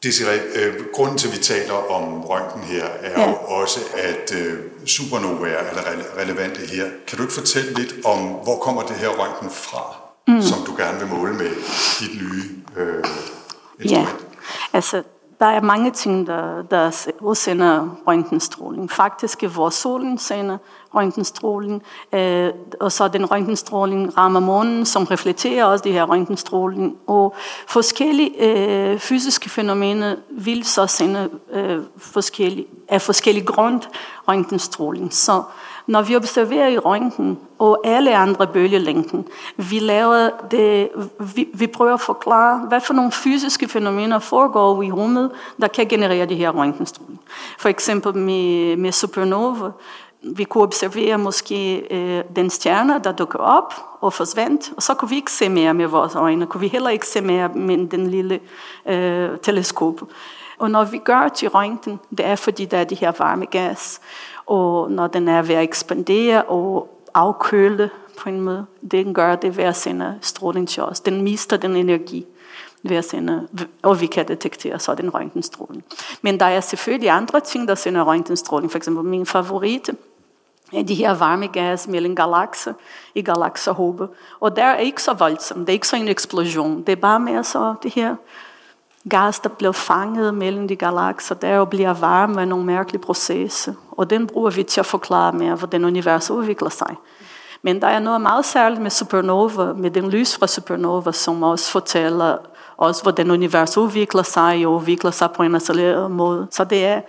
Desiree, øh, grunden til, at vi taler om røntgen her, er ja. jo også, at øh, supernovaer er rele- relevante her. Kan du ikke fortælle lidt om, hvor kommer det her røntgen fra, mm. som du gerne vil måle med dit nye øh, instrument? Ja, altså der er mange ting, der, der udsender røntgenstråling. Faktisk er vores solen sender røntgenstråling, øh, og så den røntgenstråling rammer månen, som reflekterer også det her røntgenstråling. Og forskellige øh, fysiske fænomener vil så sende øh, forskellige, af forskellige grund røntgenstråling. Så når vi observerer i røntgen og alle andre bølgelængden, vi, laver det, vi, vi prøver at forklare, hvad for nogle fysiske fænomener foregår i rummet, der kan generere de her røntgenstråling. For eksempel med, med supernova, vi kunne observere måske øh, den stjerne, der dukker op og forsvandt, og så kunne vi ikke se mere med vores øjne, kunne vi heller ikke se mere med den lille øh, teleskop. Og når vi gør til røntgen, det er fordi, der er de her varme gas, og når den er ved at ekspandere og afkøle på en måde, den gør det ved at sende stråling til os. Den mister den energi ved at sende, og vi kan detektere så den røntgenstråling. Men der er selvfølgelig andre ting, der sender røntgenstråling. For eksempel min favorit de her varme gas mellem galakser i galakserhåbet. Og der er ikke så voldsomt, det er ikke så en eksplosion. Det er bare mere så det her gas, der bliver fanget mellem de galakser, der og bliver varme af nogle mærkelige processer. Og den bruger vi til at forklare mere, hvordan universet udvikler sig. Men der er noget meget særligt med supernova, med den lys fra supernova, som også fortæller os, hvordan universet udvikler sig og udvikler sig på en accelereret måde. Så det er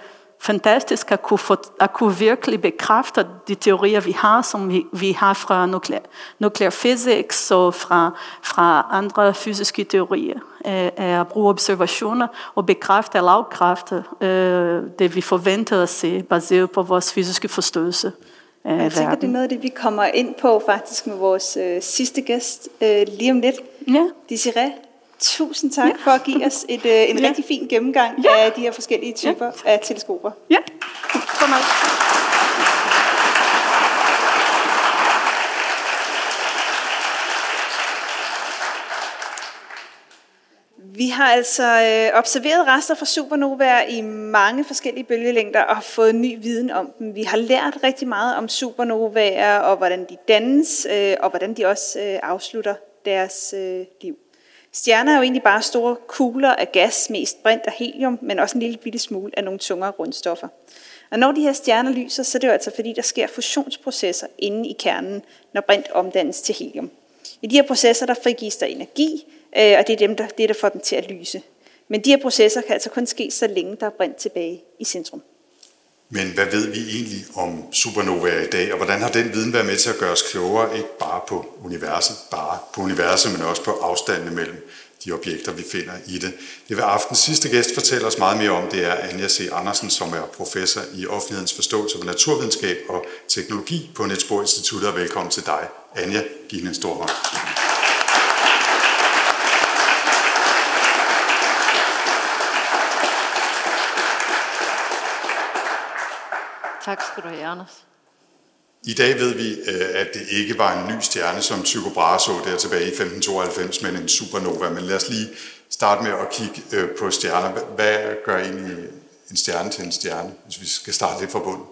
fantastisk at kunne, få, at kunne virkelig bekræfte de teorier, vi har, som vi, vi har fra nuklear, nuklear physics og fra, fra andre fysiske teorier, øh, at bruge observationer og bekræfte eller afkræfte øh, det, vi forventer at se, baseret på vores fysiske forståelse. Jeg tænker, det er noget af det, vi kommer ind på faktisk med vores øh, sidste gæst øh, lige om lidt. Ja. Desiree, Tusind tak ja. for at give os et, øh, en ja. rigtig fin gennemgang ja. af de her forskellige typer ja. af teleskoper. Ja, for meget. Vi har altså øh, observeret rester fra supernovaer i mange forskellige bølgelængder og har fået ny viden om dem. Vi har lært rigtig meget om supernovaer og hvordan de dannes øh, og hvordan de også øh, afslutter deres øh, liv. Stjerner er jo egentlig bare store kugler af gas, mest brint og helium, men også en lille bitte smule af nogle tungere grundstoffer. Og når de her stjerner lyser, så er det jo altså fordi, der sker fusionsprocesser inde i kernen, når brint omdannes til helium. I de her processer, der frigives der energi, øh, og det er dem, der, det, der får dem til at lyse. Men de her processer kan altså kun ske, så længe der er brint tilbage i centrum. Men hvad ved vi egentlig om supernovaer i dag, og hvordan har den viden været med til at gøre os klogere, ikke bare på universet, bare på universet, men også på afstandene mellem de objekter, vi finder i det. Det vil aftens sidste gæst fortælle os meget mere om, det er Anja C. Andersen, som er professor i offentlighedens forståelse for naturvidenskab og teknologi på Niels Bohr Instituttet, og velkommen til dig. Anja, giv en stor hånd. Tak skal du have, Anders. I dag ved vi, øh, at det ikke var en ny stjerne, som Tycho Brahe så der tilbage i 1592, men en supernova. Men lad os lige starte med at kigge øh, på stjerner. Hvad gør egentlig en stjerne til en stjerne, hvis vi skal starte lidt fra bunden?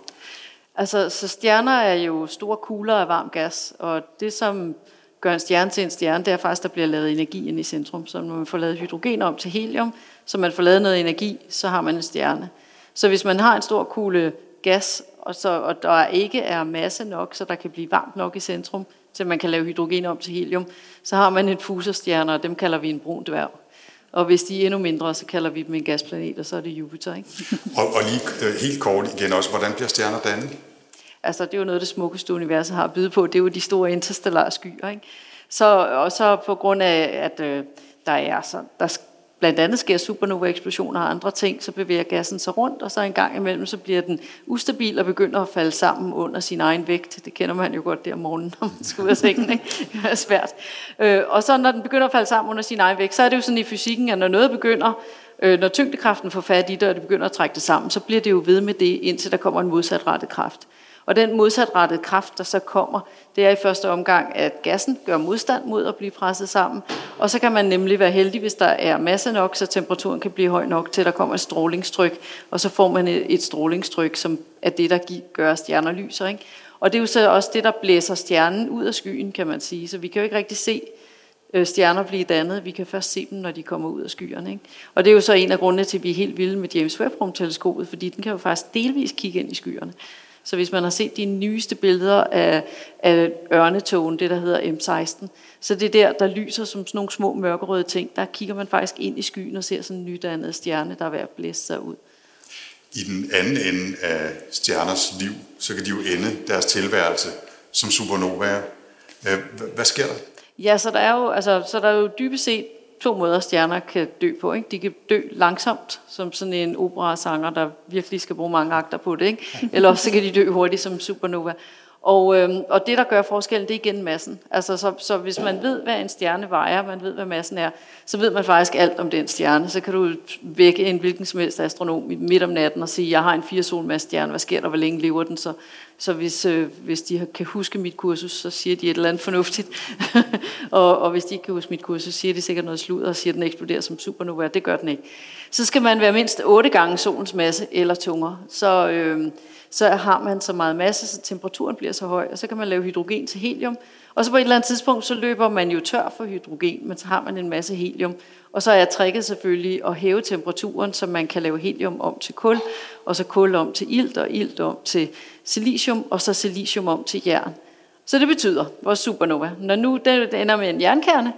Altså, så stjerner er jo store kugler af varm gas, og det som gør en stjerne til en stjerne, det er faktisk, at der bliver lavet energi ind i centrum. Så når man får lavet hydrogen om til helium, så man får lavet noget energi, så har man en stjerne. Så hvis man har en stor kugle gas, og, så, og der ikke er masse nok, så der kan blive varmt nok i centrum, til man kan lave hydrogen om til helium, så har man en fuserstjerne, og dem kalder vi en brun dværg. Og hvis de er endnu mindre, så kalder vi dem en gasplanet, og så er det Jupiter. Ikke? og, og lige øh, helt kort igen også, hvordan bliver stjerner dannet? Altså, det er jo noget det smukkeste universet har at byde på. Det er jo de store interstellare skyer. Ikke? Så, og så på grund af, at øh, der er så, der blandt andet sker supernova-eksplosioner og andre ting, så bevæger gassen sig rundt, og så en gang imellem, så bliver den ustabil og begynder at falde sammen under sin egen vægt. Det kender man jo godt der om morgenen, når man skal ud af sengen. Ikke? Det er svært. Øh, og så når den begynder at falde sammen under sin egen vægt, så er det jo sådan i fysikken, at når noget begynder, øh, når tyngdekraften får fat i det, og det begynder at trække det sammen, så bliver det jo ved med det, indtil der kommer en modsatrettet kraft. Og den modsatrettede kraft, der så kommer, det er i første omgang, at gassen gør modstand mod at blive presset sammen. Og så kan man nemlig være heldig, hvis der er masse nok, så temperaturen kan blive høj nok, til der kommer et strålingstryk. Og så får man et, strålingstryk, som er det, der gør, stjerner lyser. Ikke? Og det er jo så også det, der blæser stjernen ud af skyen, kan man sige. Så vi kan jo ikke rigtig se øh, stjerner blive dannet. Vi kan først se dem, når de kommer ud af skyerne. Ikke? Og det er jo så en af grundene til, at vi er helt vilde med James Webb-rumteleskopet, fordi den kan jo faktisk delvis kigge ind i skyerne. Så hvis man har set de nyeste billeder af, af ørnetogen, det der hedder M16, så det er der, der lyser som sådan nogle små mørkerøde ting. Der kigger man faktisk ind i skyen og ser sådan en nydannet stjerne, der er ved at blæse sig ud. I den anden ende af stjerners liv, så kan de jo ende deres tilværelse som supernovaer. Hvad sker der? Ja, så der er jo, altså, så der er jo dybest set to måder, stjerner kan dø på. Ikke? De kan dø langsomt, som sådan en operasanger, der virkelig skal bruge mange akter på det. Ikke? Eller også så kan de dø hurtigt som supernova. Og, øh, og det, der gør forskellen, det er igen massen. Altså, så, så hvis man ved, hvad en stjerne vejer, man ved, hvad massen er, så ved man faktisk alt om den stjerne. Så kan du vække en hvilken som helst astronom midt om natten og sige, jeg har en fire solmasse stjerne, hvad sker der, hvor længe lever den? Så, så hvis, øh, hvis de kan huske mit kursus, så siger de et eller andet fornuftigt. og, og hvis de ikke kan huske mit kursus, så siger de sikkert noget sludder og siger, at den eksploderer som supernova. Det gør den ikke. Så skal man være mindst otte gange solens masse eller tungere. Så... Øh, så har man så meget masse, så temperaturen bliver så høj, og så kan man lave hydrogen til helium. Og så på et eller andet tidspunkt, så løber man jo tør for hydrogen, men så har man en masse helium. Og så er tricket selvfølgelig at hæve temperaturen, så man kan lave helium om til kul, og så kul om til ilt, og ilt om til silicium, og så silicium om til jern. Så det betyder, vores supernova, når nu det ender med en jernkerne,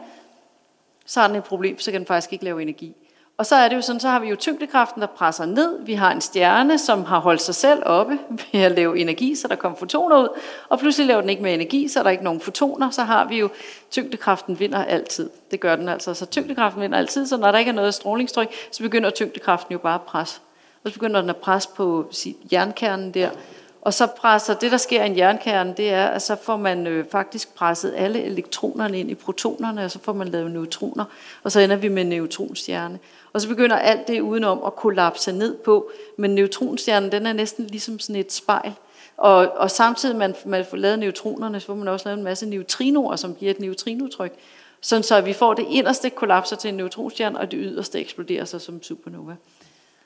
så har den et problem, så kan den faktisk ikke lave energi. Og så er det jo sådan, så har vi jo tyngdekraften, der presser ned. Vi har en stjerne, som har holdt sig selv oppe ved at lave energi, så der kommer fotoner ud. Og pludselig laver den ikke mere energi, så er der ikke nogen fotoner. Så har vi jo, tyngdekraften vinder altid. Det gør den altså. Så tyngdekraften vinder altid, så når der ikke er noget strålingstryk, så begynder tyngdekraften jo bare at presse. Og så begynder den at presse på jernkernen der. Og så presser det, der sker i en jernkerne, det er, at så får man øh, faktisk presset alle elektronerne ind i protonerne, og så får man lavet neutroner, og så ender vi med en neutronstjerne. Og så begynder alt det udenom at kollapse ned på, men neutronstjernen, den er næsten ligesom sådan et spejl. Og, og samtidig man, man får lavet neutronerne, så får man også lavet en masse neutrinoer, som giver et neutrinotryk. Sådan så vi får det inderste kollapser til en neutronstjerne, og det yderste eksploderer sig som supernova.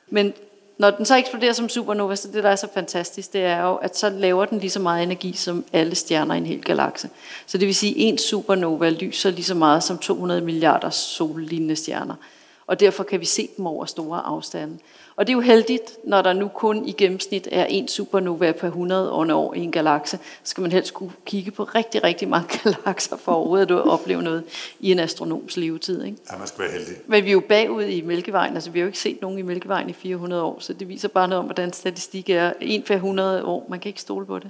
Men når den så eksploderer som supernova, så det der er så fantastisk, det er jo, at så laver den lige så meget energi som alle stjerner i en hel galakse. Så det vil sige, at en supernova lyser lige så meget som 200 milliarder sollignende stjerner. Og derfor kan vi se dem over store afstande. Og det er jo heldigt, når der nu kun i gennemsnit er en supernova per 100 år i en galakse. Så skal man helst kunne kigge på rigtig, rigtig mange galakser for overhovedet at opleve noget i en astronoms levetid. Ikke? Ja, man skal være heldig. Men vi er jo bagud i Mælkevejen. Altså, vi har jo ikke set nogen i Mælkevejen i 400 år, så det viser bare noget om, hvordan statistik er. En per 100 år, man kan ikke stole på det.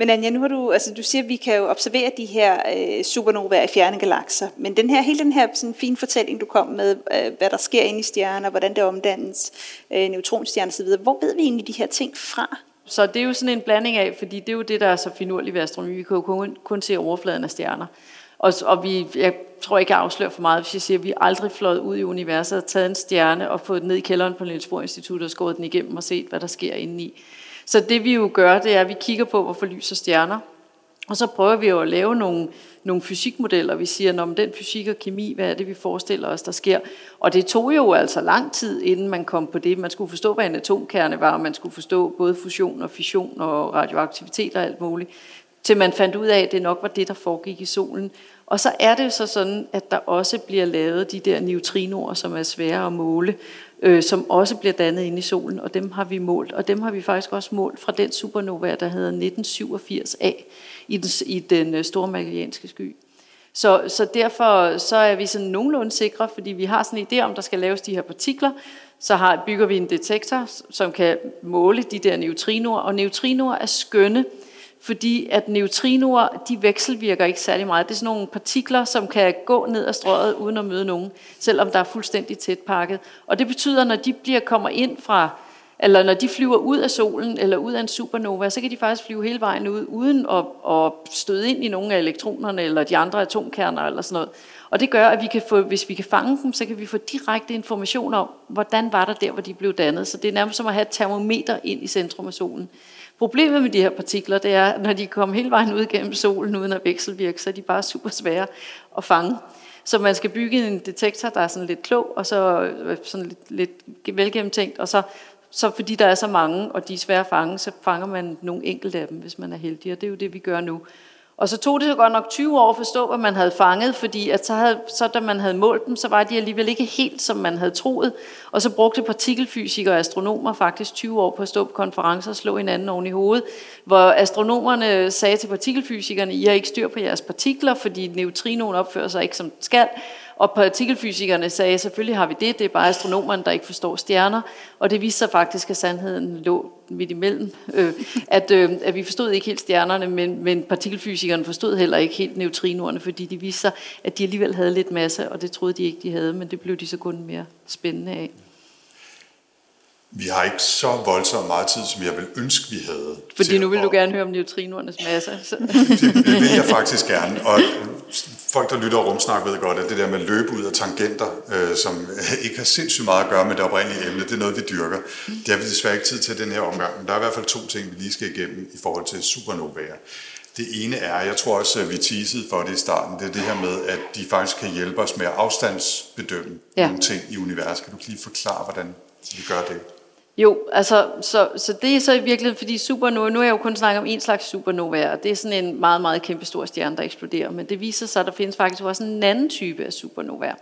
Men Anja, nu har du, altså du siger, at vi kan jo observere de her øh, supernovaer i fjerne galakser, men den her, hele den her sådan fine fortælling, du kom med, øh, hvad der sker inde i stjerner, hvordan det omdannes, øh, neutronstjerner osv., hvor ved vi egentlig de her ting fra? Så det er jo sådan en blanding af, fordi det er jo det, der er så finurligt ved astronomi. Vi kan jo kun, kun se overfladen af stjerner. Og, og vi, jeg tror ikke, jeg afslører for meget, hvis jeg siger, at vi aldrig fløjet ud i universet og taget en stjerne og fået den ned i kælderen på Niels Bohr Institut og skåret den igennem og set, hvad der sker indeni. Så det vi jo gør, det er, at vi kigger på, hvorfor lyser stjerner. Og så prøver vi jo at lave nogle, nogle fysikmodeller. Vi siger, om den fysik og kemi, hvad er det, vi forestiller os, der sker? Og det tog jo altså lang tid, inden man kom på det. Man skulle forstå, hvad en atomkerne var, og man skulle forstå både fusion og fission og radioaktivitet og alt muligt, til man fandt ud af, at det nok var det, der foregik i solen. Og så er det jo så sådan, at der også bliver lavet de der neutrinoer, som er svære at måle øh, som også bliver dannet inde i solen, og dem har vi målt. Og dem har vi faktisk også målt fra den supernova, der hedder 1987A i den, i den øh, store Magellanske sky. Så, så derfor så er vi sådan nogenlunde sikre, fordi vi har sådan en idé om, der skal laves de her partikler, så har, bygger vi en detektor, som kan måle de der neutrinoer, og neutrinoer er skønne, fordi at neutrinoer, de vekselvirker ikke særlig meget. Det er sådan nogle partikler, som kan gå ned ad strøget uden at møde nogen, selvom der er fuldstændig tæt pakket. Og det betyder, når de bliver kommer ind fra, eller når de flyver ud af solen eller ud af en supernova, så kan de faktisk flyve hele vejen ud, uden at, at støde ind i nogle af elektronerne eller de andre atomkerner eller sådan noget. Og det gør, at vi kan få, hvis vi kan fange dem, så kan vi få direkte information om, hvordan var der der, hvor de blev dannet. Så det er nærmest som at have et termometer ind i centrum af solen. Problemet med de her partikler, det er, når de kommer hele vejen ud gennem solen uden at vekselvirke, så er de bare super svære at fange. Så man skal bygge en detektor, der er sådan lidt klog, og så øh, sådan lidt, lidt velgennemtænkt, og så, så fordi der er så mange, og de er svære at fange, så fanger man nogle enkelte af dem, hvis man er heldig, og det er jo det, vi gør nu. Og så tog det så godt nok 20 år at forstå, hvad man havde fanget, fordi at så, havde, så da man havde målt dem, så var de alligevel ikke helt, som man havde troet. Og så brugte partikelfysikere og astronomer faktisk 20 år på at stå på konferencer og slå hinanden oven i hovedet, hvor astronomerne sagde til partikelfysikerne, I har ikke styr på jeres partikler, fordi neutrinoen opfører sig ikke som den skal. Og partikelfysikerne sagde, selvfølgelig har vi det, det er bare astronomerne, der ikke forstår stjerner. Og det viste sig faktisk, at sandheden lå midt imellem. Øh, at, øh, at vi forstod ikke helt stjernerne, men, men partikelfysikerne forstod heller ikke helt neutrinoerne, fordi de viste sig, at de alligevel havde lidt masse, og det troede de ikke, de havde, men det blev de så kun mere spændende af. Vi har ikke så voldsomt meget tid, som jeg vil ønske, vi havde. Fordi nu vil at... du gerne høre om neutrinoernes masse. det, det vil jeg faktisk gerne. Og folk, der lytter rumsnak, ved godt, at det der med løbe ud af tangenter, øh, som ikke har sindssygt meget at gøre med det oprindelige emne, det er noget, vi dyrker. Det har vi desværre ikke tid til den her omgang, men der er i hvert fald to ting, vi lige skal igennem i forhold til supernovaer. Det ene er, jeg tror også, at vi teasede for det i starten, det er det her med, at de faktisk kan hjælpe os med at afstandsbedømme ja. nogle ting i universet. Kan du lige forklare, hvordan vi gør det? Jo, altså, så, så det er så i virkeligheden, fordi supernova, nu er jeg jo kun snakket om en slags supernova, og det er sådan en meget, meget kæmpe stor stjerne, der eksploderer, men det viser sig, at der findes faktisk også en anden type af supernova.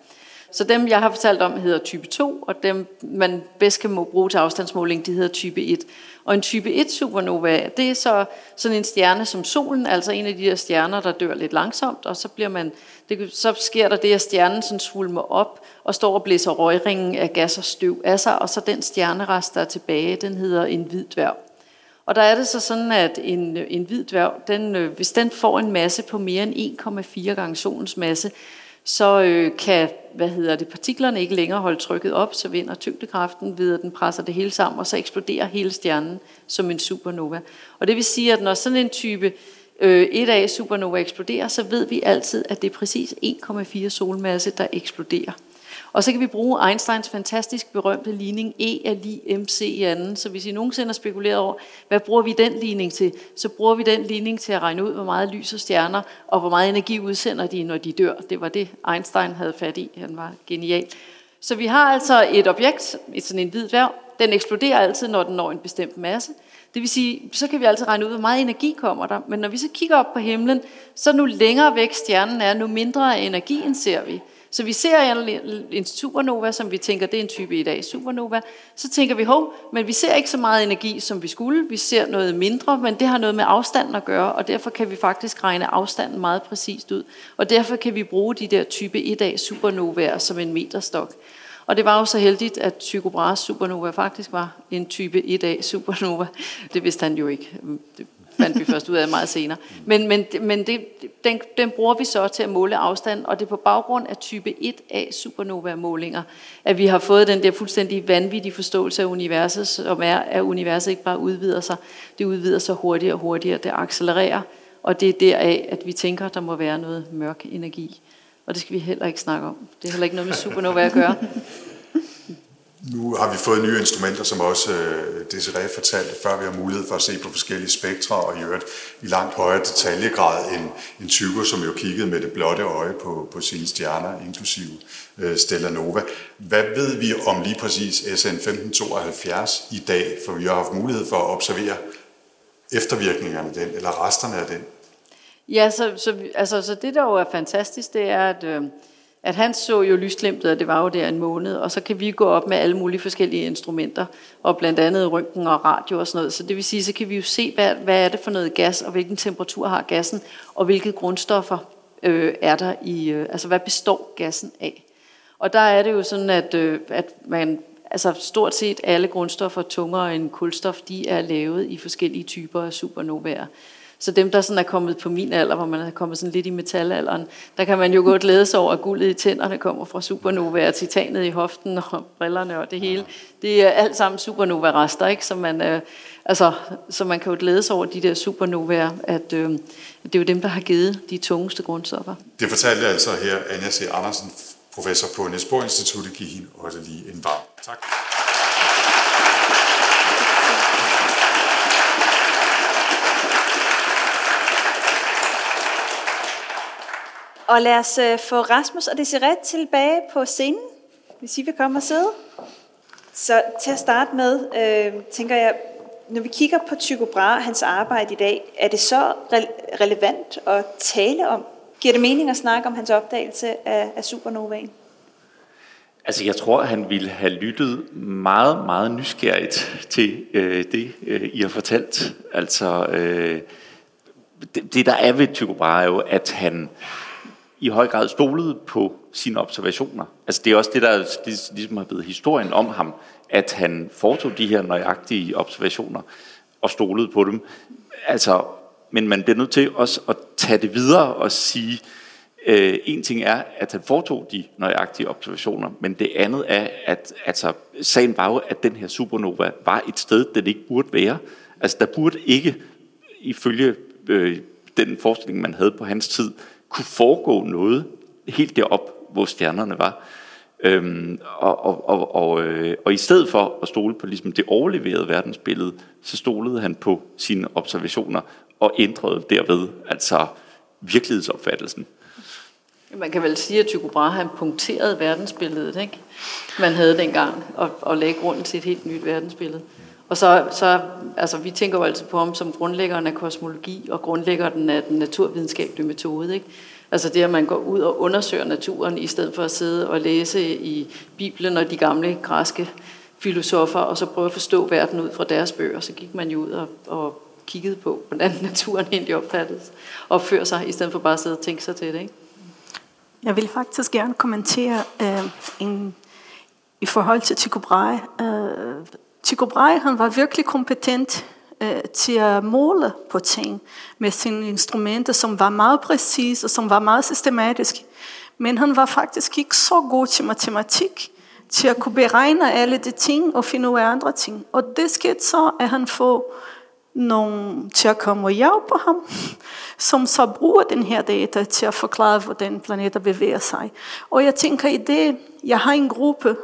Så dem, jeg har fortalt om, hedder type 2, og dem, man bedst kan bruge til afstandsmåling, de hedder type 1. Og en type 1 supernova, det er så sådan en stjerne som solen, altså en af de der stjerner, der dør lidt langsomt, og så, bliver man, det, så sker der det, at stjernen sådan svulmer op og står og blæser røgringen af gas og støv af sig, og så den stjernerest, der er tilbage, den hedder en hvid dværg. Og der er det så sådan, at en, en hvid dværg, den, øh, hvis den får en masse på mere end 1,4 gange solens masse, så øh, kan hvad hedder det, partiklerne ikke længere holde trykket op, så vinder tyngdekraften ved, at den presser det hele sammen, og så eksploderer hele stjernen som en supernova. Og det vil sige, at når sådan en type øh, 1A supernova eksploderer, så ved vi altid, at det er præcis 1,4 solmasse, der eksploderer. Og så kan vi bruge Einsteins fantastisk berømte ligning E er lige MC i anden. Så hvis I nogensinde har spekuleret over, hvad bruger vi den ligning til, så bruger vi den ligning til at regne ud, hvor meget lys og stjerner, og hvor meget energi udsender de, når de dør. Det var det, Einstein havde fat i. Han var genial. Så vi har altså et objekt, et sådan en hvid dværg. Den eksploderer altid, når den når en bestemt masse. Det vil sige, så kan vi altid regne ud, hvor meget energi kommer der. Men når vi så kigger op på himlen, så nu længere væk stjernen er, nu mindre energien ser vi. Så vi ser en, en supernova, som vi tænker, det er en type i dag supernova. Så tænker vi, hov, men vi ser ikke så meget energi, som vi skulle. Vi ser noget mindre, men det har noget med afstanden at gøre, og derfor kan vi faktisk regne afstanden meget præcist ud. Og derfor kan vi bruge de der type 1A supernovaer som en meterstok. Og det var jo så heldigt, at Tycho Brahes supernova faktisk var en type 1A supernova. Det vidste han jo ikke. Fandt vi først ud af meget senere. Men, men, men det, den, den bruger vi så til at måle afstand, og det er på baggrund af type 1A supernova-målinger, at vi har fået den der fuldstændig vanvittige forståelse af universet, som er, at universet ikke bare udvider sig, det udvider sig hurtigere og hurtigere, det accelererer, og det er deraf, at vi tænker, at der må være noget mørk energi. Og det skal vi heller ikke snakke om. Det er heller ikke noget med supernova at gøre. Nu har vi fået nye instrumenter, som også øh, Desiree fortalte, før vi har mulighed for at se på forskellige spektre, og i øvrigt i langt højere detaljegrad end, end Tycho, som jo kiggede med det blotte øje på, på sine stjerner, inklusive øh, Stella Nova. Hvad ved vi om lige præcis SN 1572 i dag? For vi har haft mulighed for at observere eftervirkningerne af den, eller resterne af den. Ja, så, så, altså, så det der jo er fantastisk, det er, at, øh, at han så jo lysglimtet, og det var jo der en måned, og så kan vi gå op med alle mulige forskellige instrumenter, og blandt andet røntgen og radio og sådan noget. Så det vil sige, så kan vi jo se, hvad, hvad er det for noget gas, og hvilken temperatur har gassen, og hvilke grundstoffer øh, er der i, øh, altså hvad består gassen af. Og der er det jo sådan, at, øh, at man, altså stort set alle grundstoffer, tungere end kulstof, de er lavet i forskellige typer af supernovaer. Så dem, der sådan er kommet på min alder, hvor man er kommet sådan lidt i metalalderen, der kan man jo godt glæde sig over, at guldet i tænderne kommer fra supernova, og titanet i hoften og brillerne og det hele. Det er alt sammen supernova-rester, ikke? Så man, øh, altså, så man kan jo glæde sig over de der supernovaer, at øh, det er jo dem, der har givet de tungeste grundstoffer. Det fortalte jeg altså her Anja C. Andersen, professor på Niels Bohr Instituttet, give hende også lige en varm tak. Og lad os øh, få Rasmus og Desiree tilbage på scenen, hvis I vil komme og sidde. Så til at starte med, øh, tænker jeg, når vi kigger på Tycho Brahe og hans arbejde i dag, er det så re- relevant at tale om? Giver det mening at snakke om hans opdagelse af, af supernovaen? Altså, jeg tror, han ville have lyttet meget, meget nysgerrigt til øh, det, øh, I har fortalt. Altså, øh, det, det, der er ved Tycho Brahe, er jo, at han i høj grad stolede på sine observationer. Altså det er også det, der ligesom har blevet historien om ham, at han foretog de her nøjagtige observationer og stolede på dem. Altså, men man bliver nødt til også at tage det videre og sige, øh, en ting er, at han foretog de nøjagtige observationer, men det andet er, at altså, sagen var jo, at den her supernova var et sted, den ikke burde være. Altså der burde ikke, ifølge øh, den forestilling, man havde på hans tid, kunne foregå noget helt derop, hvor stjernerne var. Øhm, og, og, og, og, øh, og i stedet for at stole på ligesom det overleverede verdensbillede, så stolede han på sine observationer og ændrede derved altså virkelighedsopfattelsen. Man kan vel sige, at Tycho Brahe han punkterede verdensbilledet, ikke? man havde dengang, og, og lagde grunden til et helt nyt verdensbillede. Og så, så altså, vi tænker jo altid på ham som grundlæggeren af kosmologi og grundlæggeren af den naturvidenskabelige metode. Ikke? Altså det, at man går ud og undersøger naturen, i stedet for at sidde og læse i Bibelen og de gamle græske filosofer, og så prøve at forstå verden ud fra deres bøger. Så gik man jo ud og, og kiggede på, hvordan naturen egentlig opfattes, opfører sig, i stedet for bare at sidde og tænke sig til det. Ikke? Jeg vil faktisk gerne kommentere øh, en, i forhold til Tycho Brahe. Øh, Tycho Brahe han var virkelig kompetent øh, til at måle på ting med sine instrumenter, som var meget præcise og som var meget systematiske. Men han var faktisk ikke så god til matematik, til at kunne beregne alle de ting og finde ud af andre ting. Og det skete så, at han får nogen til at komme og hjælpe ham, som så bruger den her data til at forklare, hvordan planeter bevæger sig. Og jeg tænker i det, jeg har en gruppe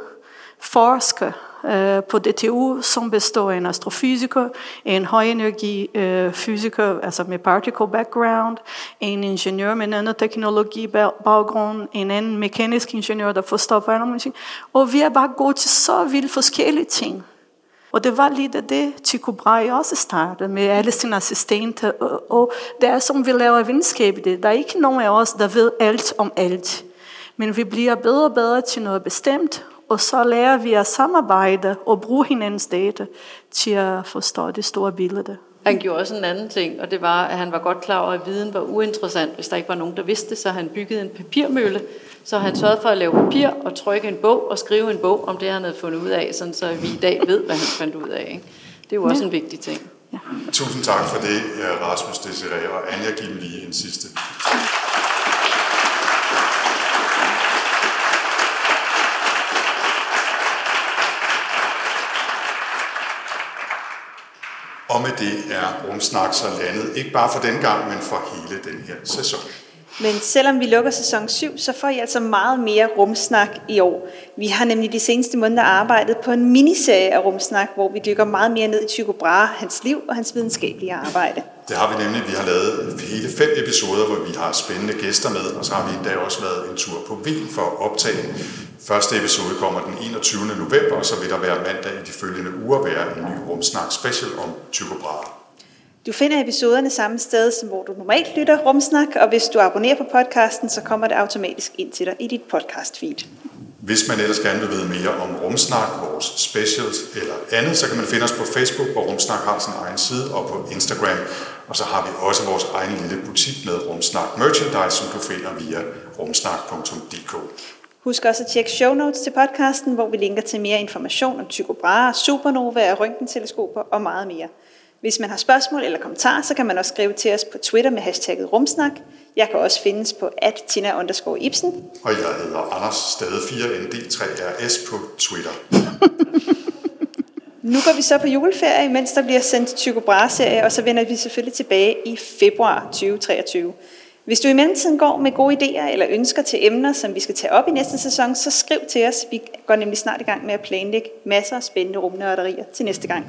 forskere Øh, på DTU, som består af en astrofysiker, en højenergifysiker, øh, fysiker, altså med particle background, en ingeniør med nanoteknologi baggrund, en anden mekanisk ingeniør, der forstår på andre ting. Og vi er bare gået til så vildt forskellige ting. Og det var lidt af det, Tycho Brahe også startede med alle sine assistenter. Og, og det er som vi laver videnskab i det. Der er ikke nogen af os, der ved alt om alt. Men vi bliver bedre og bedre til noget bestemt, og så lærer vi at samarbejde og bruge hinandens data til at forstå det store billede. Han gjorde også en anden ting, og det var, at han var godt klar over, at viden var uinteressant, hvis der ikke var nogen, der vidste det, så han byggede en papirmølle, så han sørgede for at lave papir og trykke en bog og skrive en bog om det, han havde fundet ud af, sådan så vi i dag ved, hvad han fandt ud af. Ikke? Det er jo også ja. en vigtig ting. Ja. Tusind tak for det, Rasmus Desiree, og Anja, giv lige en sidste. Og med det er Rumsnak så landet, ikke bare for den gang, men for hele den her sæson. Men selvom vi lukker sæson 7, så får I altså meget mere rumsnak i år. Vi har nemlig de seneste måneder arbejdet på en miniserie af rumsnak, hvor vi dykker meget mere ned i Tycho Brahe, hans liv og hans videnskabelige arbejde. Det har vi nemlig. Vi har lavet hele fem episoder, hvor vi har spændende gæster med, og så har vi endda også været en tur på Wien for at optage. Første episode kommer den 21. november, og så vil der være mandag i de følgende uger være en ny rumsnak special om Tycho Brahe. Du finder episoderne samme sted, som hvor du normalt lytter Rumsnak, og hvis du abonnerer på podcasten, så kommer det automatisk ind til dig i dit podcast feed. Hvis man ellers gerne vil vide mere om Rumsnak, vores specials eller andet, så kan man finde os på Facebook, hvor Rumsnak har sin egen side, og på Instagram. Og så har vi også vores egen lille butik med Rumsnak Merchandise, som du finder via rumsnak.dk. Husk også at tjekke show notes til podcasten, hvor vi linker til mere information om Tycho Brahe, supernova, røntgenteleskoper og meget mere. Hvis man har spørgsmål eller kommentarer, så kan man også skrive til os på Twitter med hashtagget rumsnak. Jeg kan også findes på at Tina underscore Ibsen. Og jeg hedder Anders Stade 4ND3RS på Twitter. nu går vi så på juleferie, mens der bliver sendt Tycho Brahe-serie, og så vender vi selvfølgelig tilbage i februar 2023. Hvis du i mellemtiden går med gode idéer eller ønsker til emner, som vi skal tage op i næste sæson, så skriv til os. Vi går nemlig snart i gang med at planlægge masser af spændende rumnørderier til næste gang.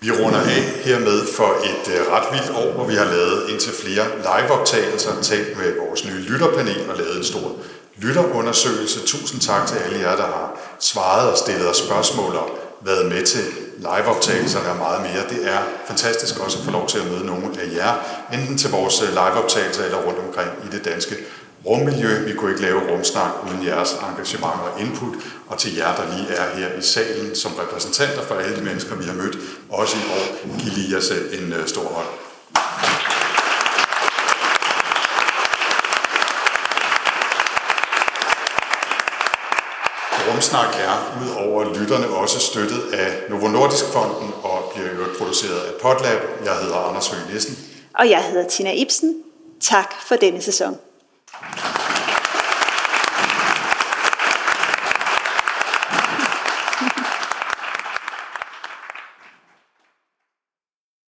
Vi runder af hermed for et øh, ret vildt år, hvor vi har lavet indtil flere liveoptagelser, talt med vores nye lytterpanel og lavet en stor lytterundersøgelse. Tusind tak til alle jer, der har svaret og stillet os spørgsmål og været med til liveoptagelserne og meget mere. Det er fantastisk også at få lov til at møde nogle af jer, enten til vores øh, liveoptagelser eller rundt omkring i det danske rummiljø. Vi kunne ikke lave rumsnak uden jeres engagement og input, og til jer, der lige er her i salen som repræsentanter for alle de mennesker, vi har mødt, også i år, giv lige jer selv en øh, stor hånd. Rumsnak er ud over lytterne også støttet af Novo Nordisk Fonden og bliver øvrigt produceret af Potlab. Jeg hedder Anders Høgh Nissen. Og jeg hedder Tina Ibsen. Tak for denne sæson.